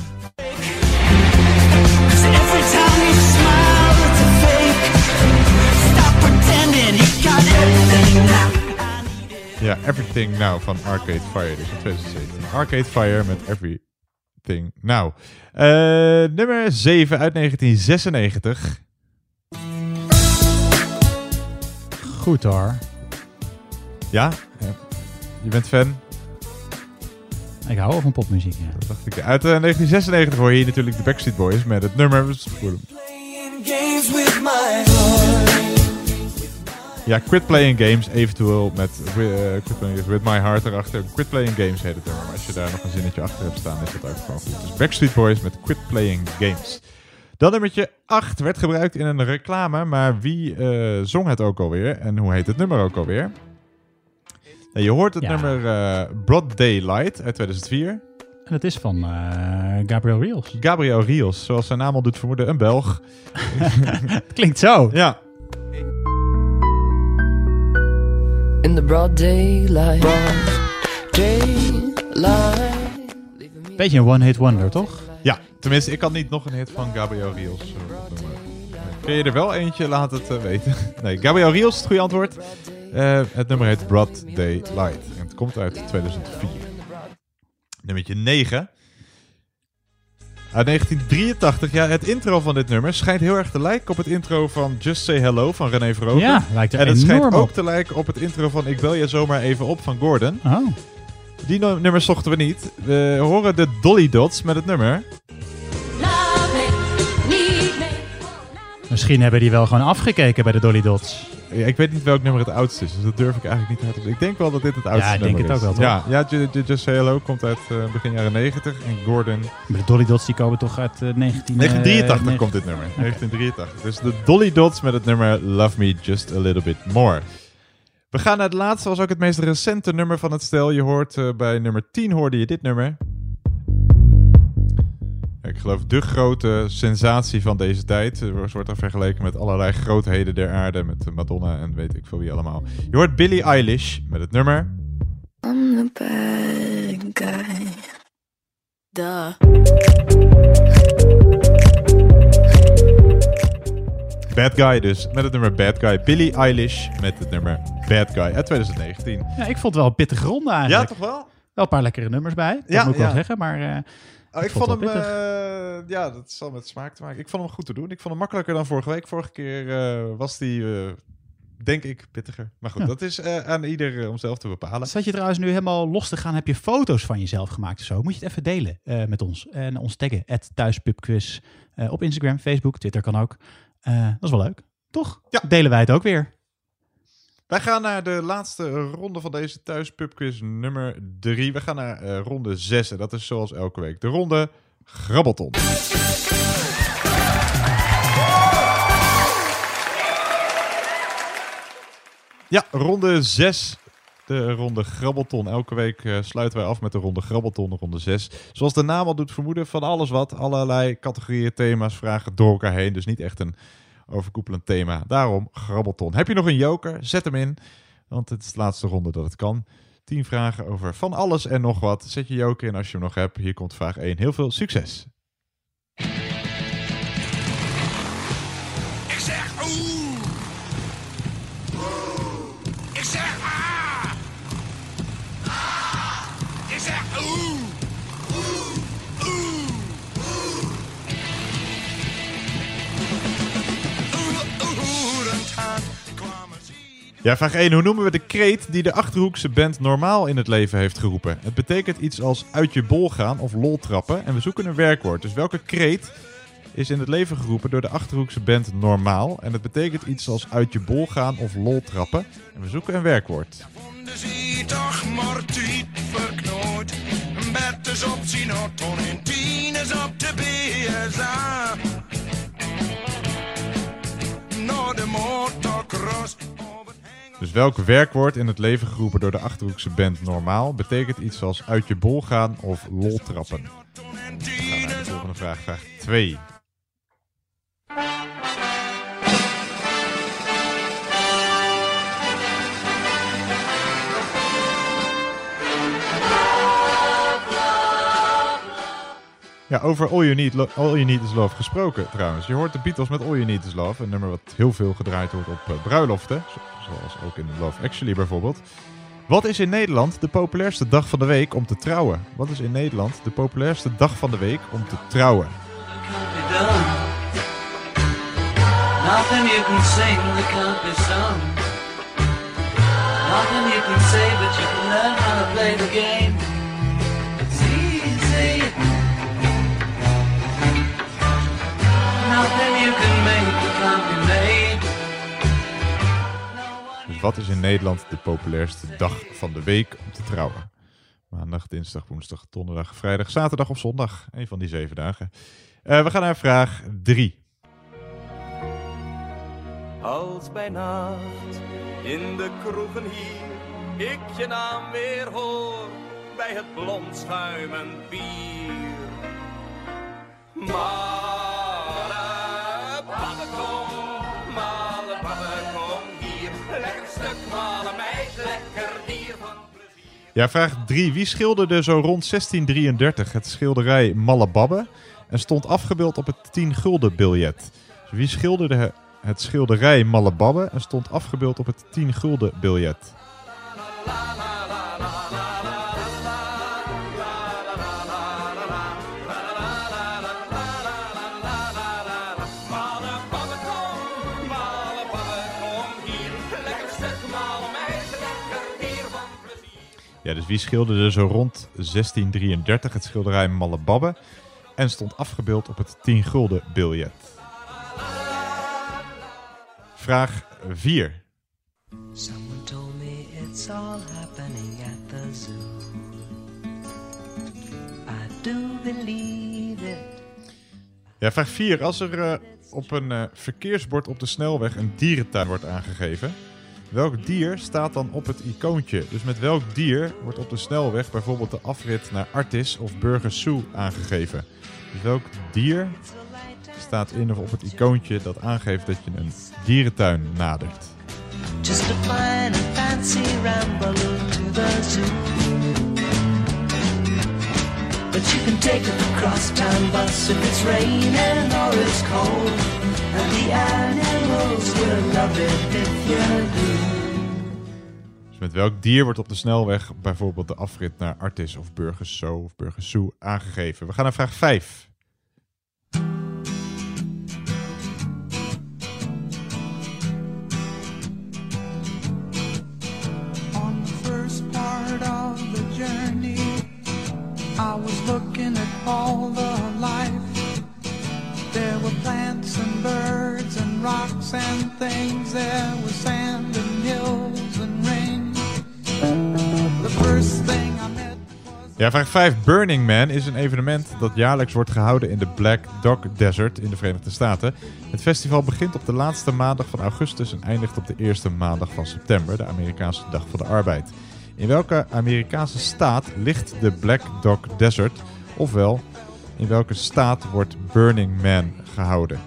Ja, Everything Now van Arcade Fire, dus in 2017. Arcade Fire met Everything Now. Eh, nummer 7 uit 1996. Goed hoor. Ja, je bent fan. Ik hou wel van popmuziek, ja. Dat dacht ik. Uit eh, 1996 hoor je hier natuurlijk de Backstreet Boys met het nummer... Games with my heart. Ja, Quit Playing Games, eventueel met eh, Quit Playing Games, With My Heart erachter. Quit Playing Games heet het nummer, maar als je daar nog een zinnetje achter hebt staan, is dat ook gewoon goed. Dus Backstreet Boys met Quit Playing Games. Dan nummertje 8 werd gebruikt in een reclame, maar wie eh, zong het ook alweer en hoe heet het nummer ook alweer? Je hoort het Ja. nummer eh, Broad Daylight uit 2004. En het is van Gabriel Rios. Gabriel Rios, zoals zijn naam al doet vermoeden, een Belg. Het klinkt zo. Ja. In the broad daylight. Broad daylight. Beetje een one-hit wonder, toch? Ja, tenminste, ik kan niet nog een hit van Gabriel Rios eh. Kun je er wel eentje? Laat het eh, weten. Nee, Gabriel Rios is het goede antwoord. Eh, het nummer heet Broad Daylight. En het komt uit 2004. Nummertje 9. Uit 1983. Ja, het intro van dit nummer schijnt heel erg te lijken op het intro van Just Say Hello van René Vroger. Ja, lijkt er En het schijnt enorm ook te lijken op het intro van Ik bel je zomaar even op van Gordon. Oh. Die nu- nummers zochten we niet. We horen de Dolly Dots met het nummer. Misschien hebben die wel gewoon afgekeken bij de Dolly Dots. Ja, ik weet niet welk nummer het oudste is, dus dat durf ik eigenlijk niet uit te Ik denk wel dat dit het oudste Ja, ik denk nummer het is. ook wel, toch? Ja, ja Ju- Ju- Just Hello komt uit eh, begin jaren 90 en Gordon... Maar de Dolly Dots die komen toch uit eh, 19... 1983 eh, komt dit nummer. Oké. 1983. Dus de Dolly Dots met het nummer Love Me Just A Little Bit More. We gaan naar het laatste, was ook het meest recente nummer van het stel. Je hoort eh, bij nummer 10 hoorde je dit nummer. Ik geloof de grote sensatie van deze tijd. Er wordt er vergeleken met allerlei grootheden der aarde. Met Madonna en weet ik veel wie allemaal. Je hoort Billie Eilish met het nummer. I'm the bad guy. Duh. Bad Guy dus. Met het nummer Bad Guy. Billie Eilish met het nummer Bad Guy uit 2019. Ja, ik vond het wel een pittige ronde eigenlijk. Ja, toch wel? Wel een paar lekkere nummers bij, dat Ja, moet ik wel zeggen. Maar eh, Oh, ik vond hem, eh, ja, dat zal met smaak te maken. Ik vond hem goed te doen. Ik vond hem makkelijker dan vorige week. Vorige keer eh, was die, eh, denk ik, pittiger. Maar goed, Ja. dat is aan ieder om zelf te bepalen. Zat je trouwens nu helemaal los te gaan? Heb je foto's van jezelf gemaakt of zo? Moet je het even delen met ons. En ons taggen, thuispubquiz. op Instagram, Facebook, Twitter kan ook. Dat is wel leuk, toch? Ja. Delen wij het ook weer. Wij gaan naar de laatste ronde van deze thuispubquiz nummer 3. We gaan naar eh, ronde 6 en dat is zoals elke week de ronde Grabbelton. Ja, ronde 6. De ronde Grabbelton. Elke week eh, sluiten wij af met de ronde Grabbelton, de ronde 6. Zoals de naam al doet vermoeden, van alles wat. Allerlei categorieën, thema's, vragen door elkaar heen. Dus niet echt een overkoepelend thema. Daarom Grabbelton. Heb je nog een joker? Zet hem in. Want het is de laatste ronde dat het kan. 10 vragen over van alles en nog wat. Zet je joker in als je hem nog hebt. Hier komt vraag 1. Heel veel succes. Ja, vraag 1. Hoe noemen we de kreet die de Achterhoekse band normaal in het leven heeft geroepen? Het betekent iets als uit je bol gaan of lol trappen. En we zoeken een werkwoord. Dus welke kreet is in het leven geroepen door de Achterhoekse band normaal? En het betekent iets als uit je bol gaan of lol trappen. En we zoeken een werkwoord. Dus welk werkwoord in het leven geroepen door de Achterhoekse band normaal betekent iets als uit je bol gaan of lol trappen? We gaan naar de volgende vraag, vraag 2. Over All you, Need All you Need Is Love gesproken trouwens. Je hoort de Beatles met All You Need Is Love. Een nummer wat heel veel gedraaid wordt op eh, bruiloften. zo- Zoals ook in Love Actually bijvoorbeeld. Wat is in Nederland de populairste dag van de week om te trouwen? Wat is in Nederland de populairste dag van de week om te trouwen? Nothing you can sing that. Nothing you can say, but you can learn how to play the game. Wat is in Nederland de populairste dag van de week om te trouwen? Maandag, dinsdag, woensdag, donderdag, vrijdag, zaterdag of zondag. Een van die zeven dagen. Eh, we gaan naar vraag 3. Als bij nacht in de kroegen hier ik je naam weer hoor bij het blond schuimend bier. Male Ja, vraag 3. Wie schilderde zo rond 1633 het schilderij Malababbe en stond afgebeeld op het 10 gulden biljet? Dus wie schilderde he- het schilderij Malababbe en stond afgebeeld op het 10 gulden biljet? Ja, dus wie schilderde zo rond 1633 het schilderij Malababbe en stond afgebeeld op het 10 gulden biljet? Vraag 4. Someone told me it's all happening at the zoo. I do believe it. Ja, vraag 4. Als er eh, op een eh, verkeersbord op de snelweg een dierentuin wordt aangegeven, welk dier staat dan op het icoontje? Dus met welk dier wordt op de snelweg bijvoorbeeld de afrit naar Artis of Burger Zoo aangegeven? Dus welk dier staat in of op het icoontje dat aangeeft dat je een dierentuin nadert? But you can take the crosstown bus if it's raining or it's cold. And the animals will love it if you do. Dus met welk dier wordt op de snelweg bijvoorbeeld de afrit naar Artis of Burgers Zo of Burgers Zoo aangegeven? We gaan naar vraag 5. I was looking at all the life. There were plants and birds and rocks and things. There was sand and hills and rain. The first thing Ja, vraag 5. Burning Man is een evenement dat jaarlijks wordt gehouden in de Black Dog Desert in de Verenigde Staten. Het festival begint op de laatste maandag van augustus en eindigt op de eerste maandag van september, de Amerikaanse Dag van de Arbeid. In welke Amerikaanse staat ligt de Black Dog Desert? Ofwel, in welke staat wordt Burning Man gehouden?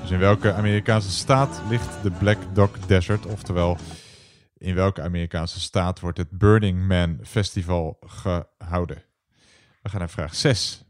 Dus in welke Amerikaanse staat ligt de Black Dog Desert? Oftewel, in welke Amerikaanse staat wordt het Burning Man Festival gehouden? We gaan naar vraag 6.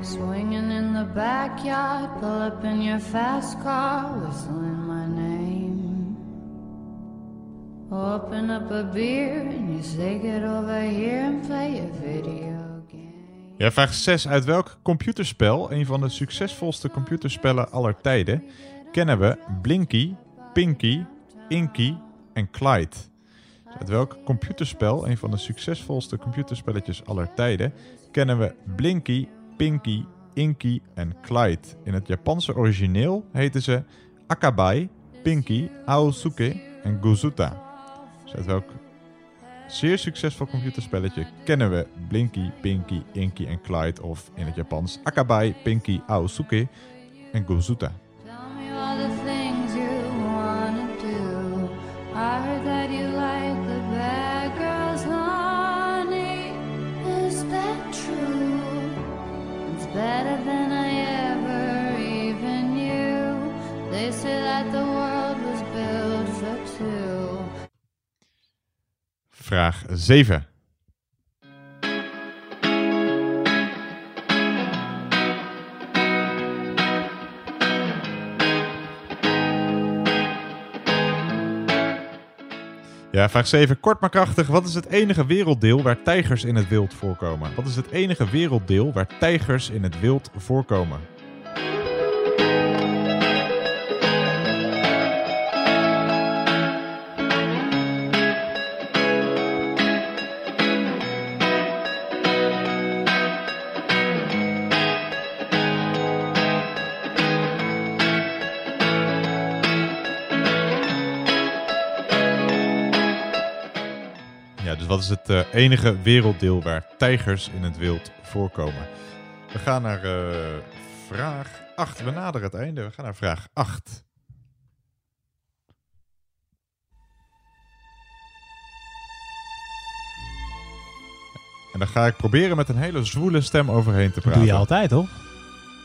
Swinging in the backyard, pull up in your fast car, whistling my name. Open up a beer and you say get over here and play a video. Ja, vraag 6. Uit welk computerspel, een van de succesvolste computerspellen aller tijden, kennen we Blinky, Pinky, Inky en Clyde? Uit welk computerspel, een van de succesvolste computerspelletjes aller tijden, kennen we Blinky, Pinky, Inky en Clyde? In het Japanse origineel heten ze Akabai, Pinky, Aosuke en Gozuta. Uit welk zeer succesvol computerspelletje kennen we Blinky, Pinky, Inky en Clyde of in het Japans Akabai, Pinky, Aosuke en Gozuta. Vraag 7. Ja, vraag 7. Kort maar krachtig. Wat is het enige werelddeel waar tijgers in het wild voorkomen? Wat is het enige werelddeel waar tijgers in het wild voorkomen? Wat is het eh, enige werelddeel waar tijgers in het wild voorkomen? We gaan naar eh, vraag 8. We naderen het einde. We gaan naar vraag 8. En dan ga ik proberen met een hele zwoele stem overheen te praten. doe je altijd, hoor.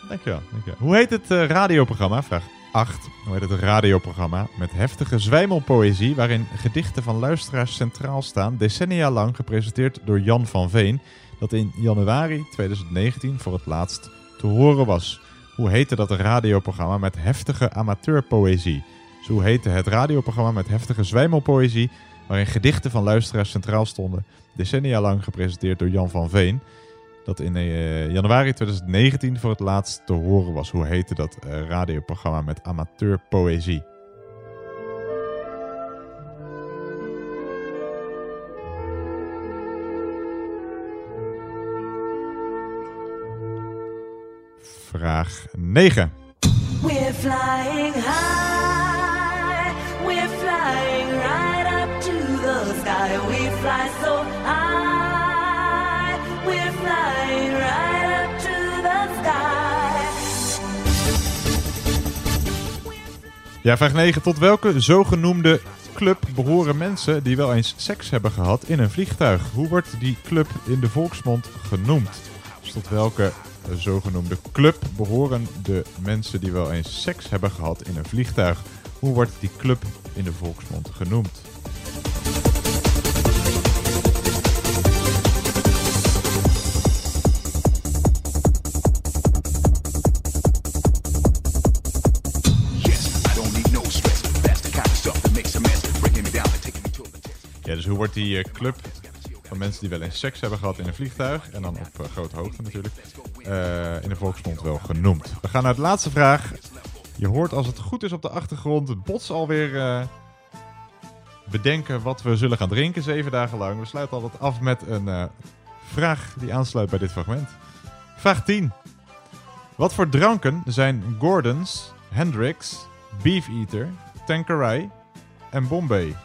Dankjewel, dankjewel. Hoe heet het eh, radioprogramma? Vraag 8. Hoe heet het radioprogramma met heftige zwijmelpoëzie waarin gedichten van luisteraars centraal staan, decennia lang gepresenteerd door Jan van Veen, dat in januari 2019 voor het laatst te horen was. Hoe heette dat radioprogramma met heftige amateurpoëzie? Dus hoe heette het radioprogramma met heftige zwijmelpoëzie waarin gedichten van luisteraars centraal stonden, decennia lang gepresenteerd door Jan van Veen? Dat in eh, januari 2019 voor het laatst te horen was. Hoe heette dat eh, radioprogramma met amateurpoëzie? Vraag 9. We're flying high, we're flying right up to the sky. We fly so Ja, vraag 9. Tot welke zogenoemde club behoren mensen die wel eens seks hebben gehad in een vliegtuig? Hoe wordt die club in de volksmond genoemd? Dus tot welke zogenoemde club behoren de mensen die wel eens seks hebben gehad in een vliegtuig? Hoe wordt die club in de volksmond genoemd? Dus hoe wordt die eh, club van mensen die wel eens seks hebben gehad in een vliegtuig, en dan op eh, grote hoogte natuurlijk, eh, in de volksmond wel genoemd? We gaan naar de laatste vraag. Je hoort als het goed is op de achtergrond Bots alweer bedenken wat we zullen gaan drinken zeven dagen lang. We sluiten altijd af met een vraag die aansluit bij dit fragment. Vraag 10. Wat voor dranken zijn Gordon's, Hendrix, Beef Eater, Tanqueray en Bombay?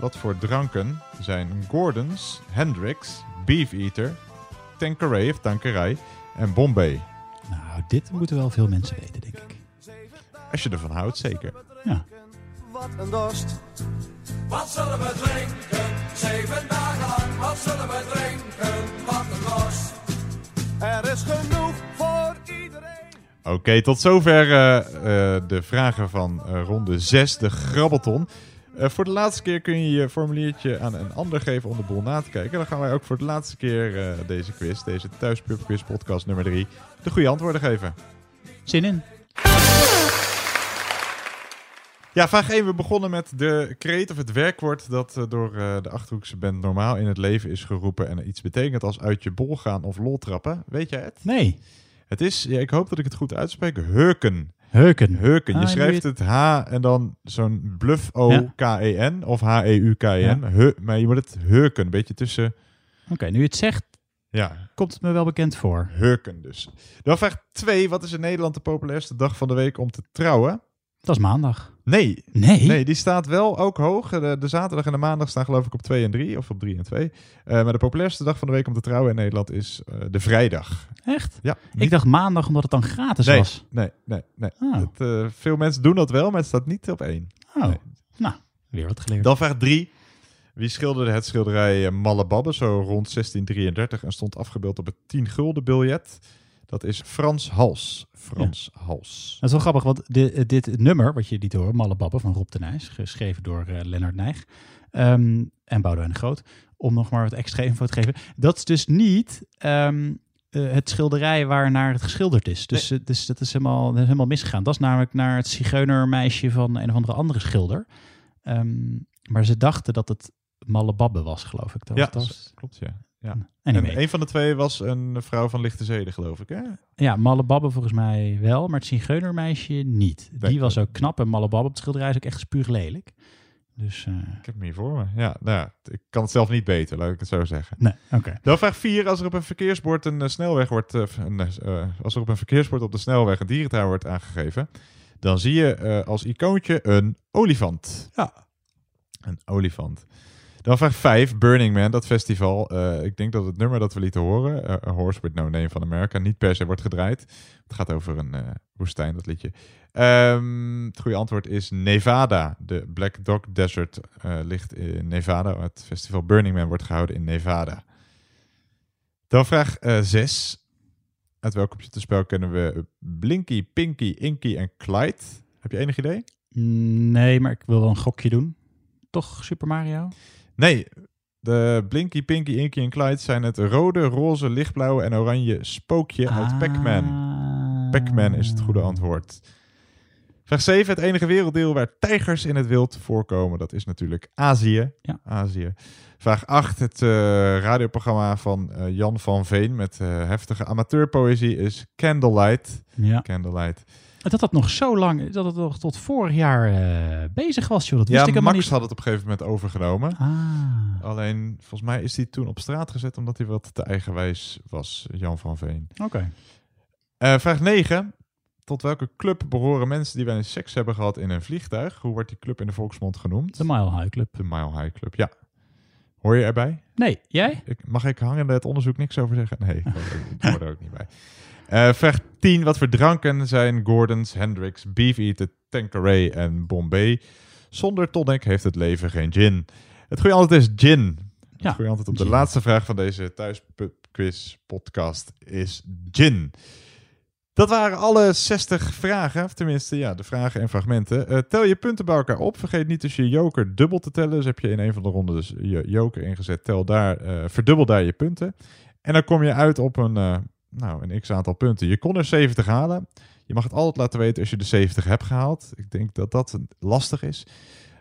Wat voor dranken zijn Gordon's, Hendrix, Beef Eater, Tanqueray of Tanqueray en Bombay? Nou, dit moeten wel veel mensen weten, denk ik. Als je ervan houdt, zeker. Ja. Wat een dorst. Wat zullen we drinken? Zeven dagen lang. Wat zullen we drinken? Wat een dorst. Er is genoeg voor iedereen. Oké, tot zover eh, eh, de vragen van eh, ronde 6, de grabbelton. Eh, voor de laatste keer kun je je formuliertje aan een ander geven om de boel na te kijken. Dan gaan wij ook voor de laatste keer eh, deze quiz, deze Thuispub Quiz podcast nummer 3, de goede antwoorden geven. Zin in. Ja, vraag 1. We begonnen met de kreet of het werkwoord dat eh, door de Achterhoekse band normaal in het leven is geroepen en iets betekent als uit je bol gaan of lol trappen. Weet jij het? Nee. Het is, ja, ik hoop dat ik het goed uitspreek, heuken. Heuken. Heuken. Je Ah, schrijft nu het H en dan zo'n bluff O-K-E-N of H-E-U-K-E-N. Heu- Maar je moet het heuken, een beetje tussen... Oké, nu je het zegt, Ja, komt het me wel bekend voor. heuken dus. Dan vraag 2. Wat is in Nederland de populairste dag van de week om te trouwen? Dat is maandag. Nee. Nee? Nee, die staat wel ook hoog. De, de zaterdag en de maandag staan geloof ik op 2 en 3. Of op 3 en 2. Eh, maar de populairste dag van de week om te trouwen in Nederland is eh, de vrijdag. Echt? Ja. Ik dacht maandag omdat het dan gratis nee, was. Nee, nee, nee. Oh. Het, eh, veel mensen doen dat wel, maar het staat niet op één. Oh, nou, weer wat geleerd. Dan vraag 3. Wie schilderde het schilderij Malle Babbe zo rond 1633 en stond afgebeeld op het 10 gulden biljet? Dat is Frans Hals. Frans Hals. Dat is wel grappig, want di- dit nummer, wat je liet horen, Malle Babbe van Rob de Nijs, geschreven door eh, Lennart Nijg ehm, en Boudewijn de Groot, om nog maar wat extra info te geven. Dat is dus niet ehm, eh, het schilderij waarnaar het geschilderd is. Dus, eh, dus dat, is helemaal, dat is helemaal misgegaan. Dat is namelijk naar het zigeunermeisje van een of andere andere schilder. Ehm, maar ze dachten dat het Malle Babbe was, geloof ik. Dat ja, was, dat was- klopt ja. Ja. Anyway. En een van de twee was een vrouw van lichte zeden, geloof ik. Hè? Ja, Malle Babbe volgens mij wel, maar het zigeunermeisje niet. Die was ook knap en Malle Babbe op het schilderij is ook echt spuuglelijk. Dus eh, Ik heb hem hier voor me. Ja, nou ja, ik kan het zelf niet beter, laat ik het zo zeggen. nee, oké. Dan vraag 4. Als er op een verkeersbord een eh, snelweg wordt, eh, een, als er op een verkeersbord op de snelweg een dierentuin wordt aangegeven, dan zie je als icoontje een olifant. Ja. Een olifant. Dan vraag 5. Burning Man, dat festival. Eh, ik denk dat het nummer dat we lieten horen, eh, A Horse with No Name van America, niet per se wordt gedraaid. Het gaat over een eh, woestijn, dat liedje. Ehm, het goede antwoord is Nevada. De Black Dog Desert ligt in Nevada. Het festival Burning Man wordt gehouden in Nevada. Dan vraag 6. Uit welk computerspel kennen we Blinky, Pinky, Inky en Clyde? Heb je enig idee? Nee, maar ik wil wel een gokje doen. Toch Super Mario? Nee, de Blinky, Pinky, Inky en Clyde zijn het rode, roze, lichtblauwe en oranje spookje uit Pac-Man. Pac-Man is het goede antwoord. Vraag 7. Het enige werelddeel waar tijgers in het wild voorkomen, dat is natuurlijk Azië. Ja. Azië. Vraag 8. Het eh, radioprogramma van eh, Jan van Veen met eh, heftige amateurpoëzie is Candlelight. Ja. Candlelight. Dat dat nog zo lang, dat het nog tot vorig jaar eh, bezig was, joh. Dat wist Ja, ik Max niet. had het op een gegeven moment overgenomen. Ah. Alleen, volgens mij is hij toen op straat gezet omdat hij wat te eigenwijs was, Jan van Veen. Oké. Eh, vraag 9. Tot welke club behoren mensen die wel eens seks hebben gehad in een vliegtuig? Hoe wordt die club in de volksmond genoemd? De Mile High Club. De Mile High Club, ja. Hoor je erbij? Nee, jij? Ik, mag ik hangende het onderzoek niks over zeggen? Nee, ik hoor er ook niet bij. Eh, vraag 10. Wat voor dranken zijn Gordon's, Hendrix, Beefeater, Tanqueray en Bombay? Zonder tonic heeft het leven geen gin. Het goede antwoord is gin. Het Ja, goede antwoord op de laatste vraag van deze thuisquiz podcast is gin. Dat waren alle 60 vragen, of tenminste ja, de vragen en fragmenten. Eh, tel je punten bij elkaar op. Vergeet niet dus je joker dubbel te tellen. Dus heb je in een van de ronden dus je joker ingezet. Tel daar, eh, verdubbel daar je punten. En dan kom je uit op een, nou, een x aantal punten. Je kon er 70 halen. Je mag het altijd laten weten als je de 70 hebt gehaald. Ik denk dat dat lastig is.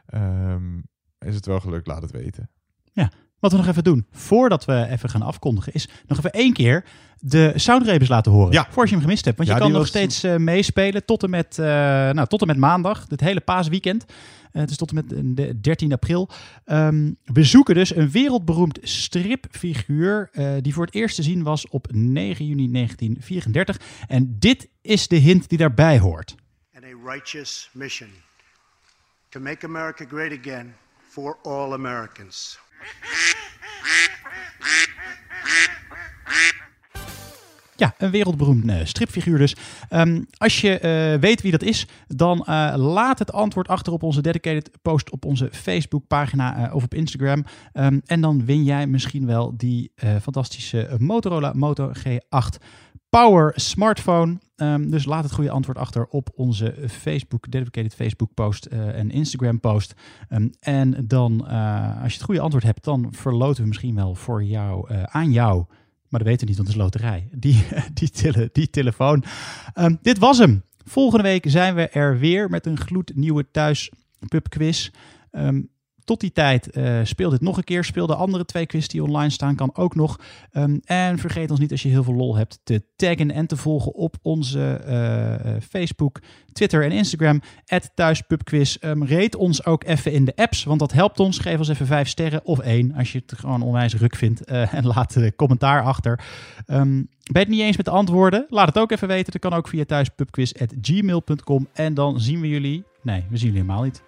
Ehm, is het wel gelukt? Laat het weten. Ja, wat we nog even doen, voordat we even gaan afkondigen, is nog even één keer de soundrebus laten horen. Ja. Voor als je hem gemist hebt. Want Ja, je kan nog was- steeds eh, meespelen tot en, met, eh, nou, tot en met maandag, het hele paasweekend. Eh, het is tot en met eh, de 13 april. Ehm, we zoeken dus een wereldberoemd stripfiguur eh, die voor het eerst te zien was op 9 juni 1934. En dit is de hint die daarbij hoort. and a righteous mission to make America great again for all Americans. Ja, een wereldberoemd eh, stripfiguur dus. Ehm, als je eh, weet wie dat is, dan eh, laat het antwoord achter op onze dedicated post op onze Facebookpagina eh, of op Instagram. Ehm, en dan win jij misschien wel die fantastische Motorola Moto G8 Power smartphone. Ehm, dus laat het goede antwoord achter op onze Facebook, dedicated Facebook post en Instagram post. En dan, als je het goede antwoord hebt, dan verloten we misschien wel voor jou, aan jou maar dat weten we niet, want het is loterij. Die, die, tele, die telefoon. Ehm, dit was hem. Volgende week zijn we er weer met een gloednieuwe thuis pubquiz. Tot die tijd eh, speel dit nog een keer. Speel de andere twee quiz die online staan, kan ook nog. Ehm, en vergeet ons niet als je heel veel lol hebt te taggen en te volgen op onze eh, eh, Facebook, Twitter en Instagram. thuispubquiz. Ehm rate ons ook even in de apps, want dat helpt ons. Geef ons even vijf sterren of één als je het gewoon onwijs ruk vindt. en laat een commentaar achter. Ehm, ben je het niet eens met de antwoorden? Laat het ook even weten. Dat kan ook via thuispubquiz.gmail.com. En dan zien we jullie... Nee, we zien jullie helemaal niet.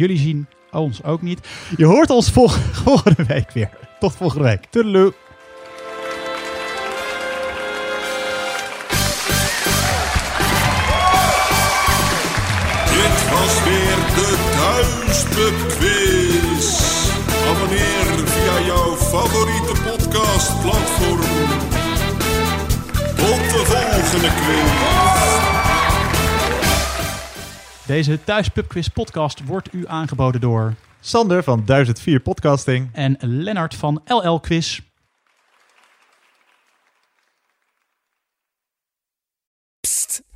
Jullie zien ons ook niet. Je hoort ons vol- volgende week weer. Tot volgende week. Toedeloe. Dit was weer de Thuispub Quiz. Abonneer via jouw favoriete podcastplatform. Tot de volgende quiz. Deze Thuispubquiz podcast wordt u aangeboden door... Sander van 1004 Podcasting. En Lennart van LL Quiz.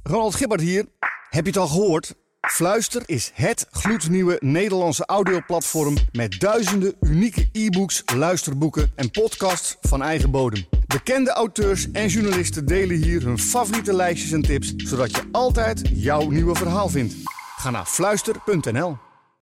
Ronald Gibbert hier. Heb je het al gehoord? Fluister is het gloednieuwe Nederlandse audioplatform met duizenden unieke e-books, luisterboeken en podcasts van eigen bodem. Bekende auteurs en journalisten delen hier hun favoriete lijstjes en tips, zodat je altijd jouw nieuwe verhaal vindt. Ga naar fluister.nl.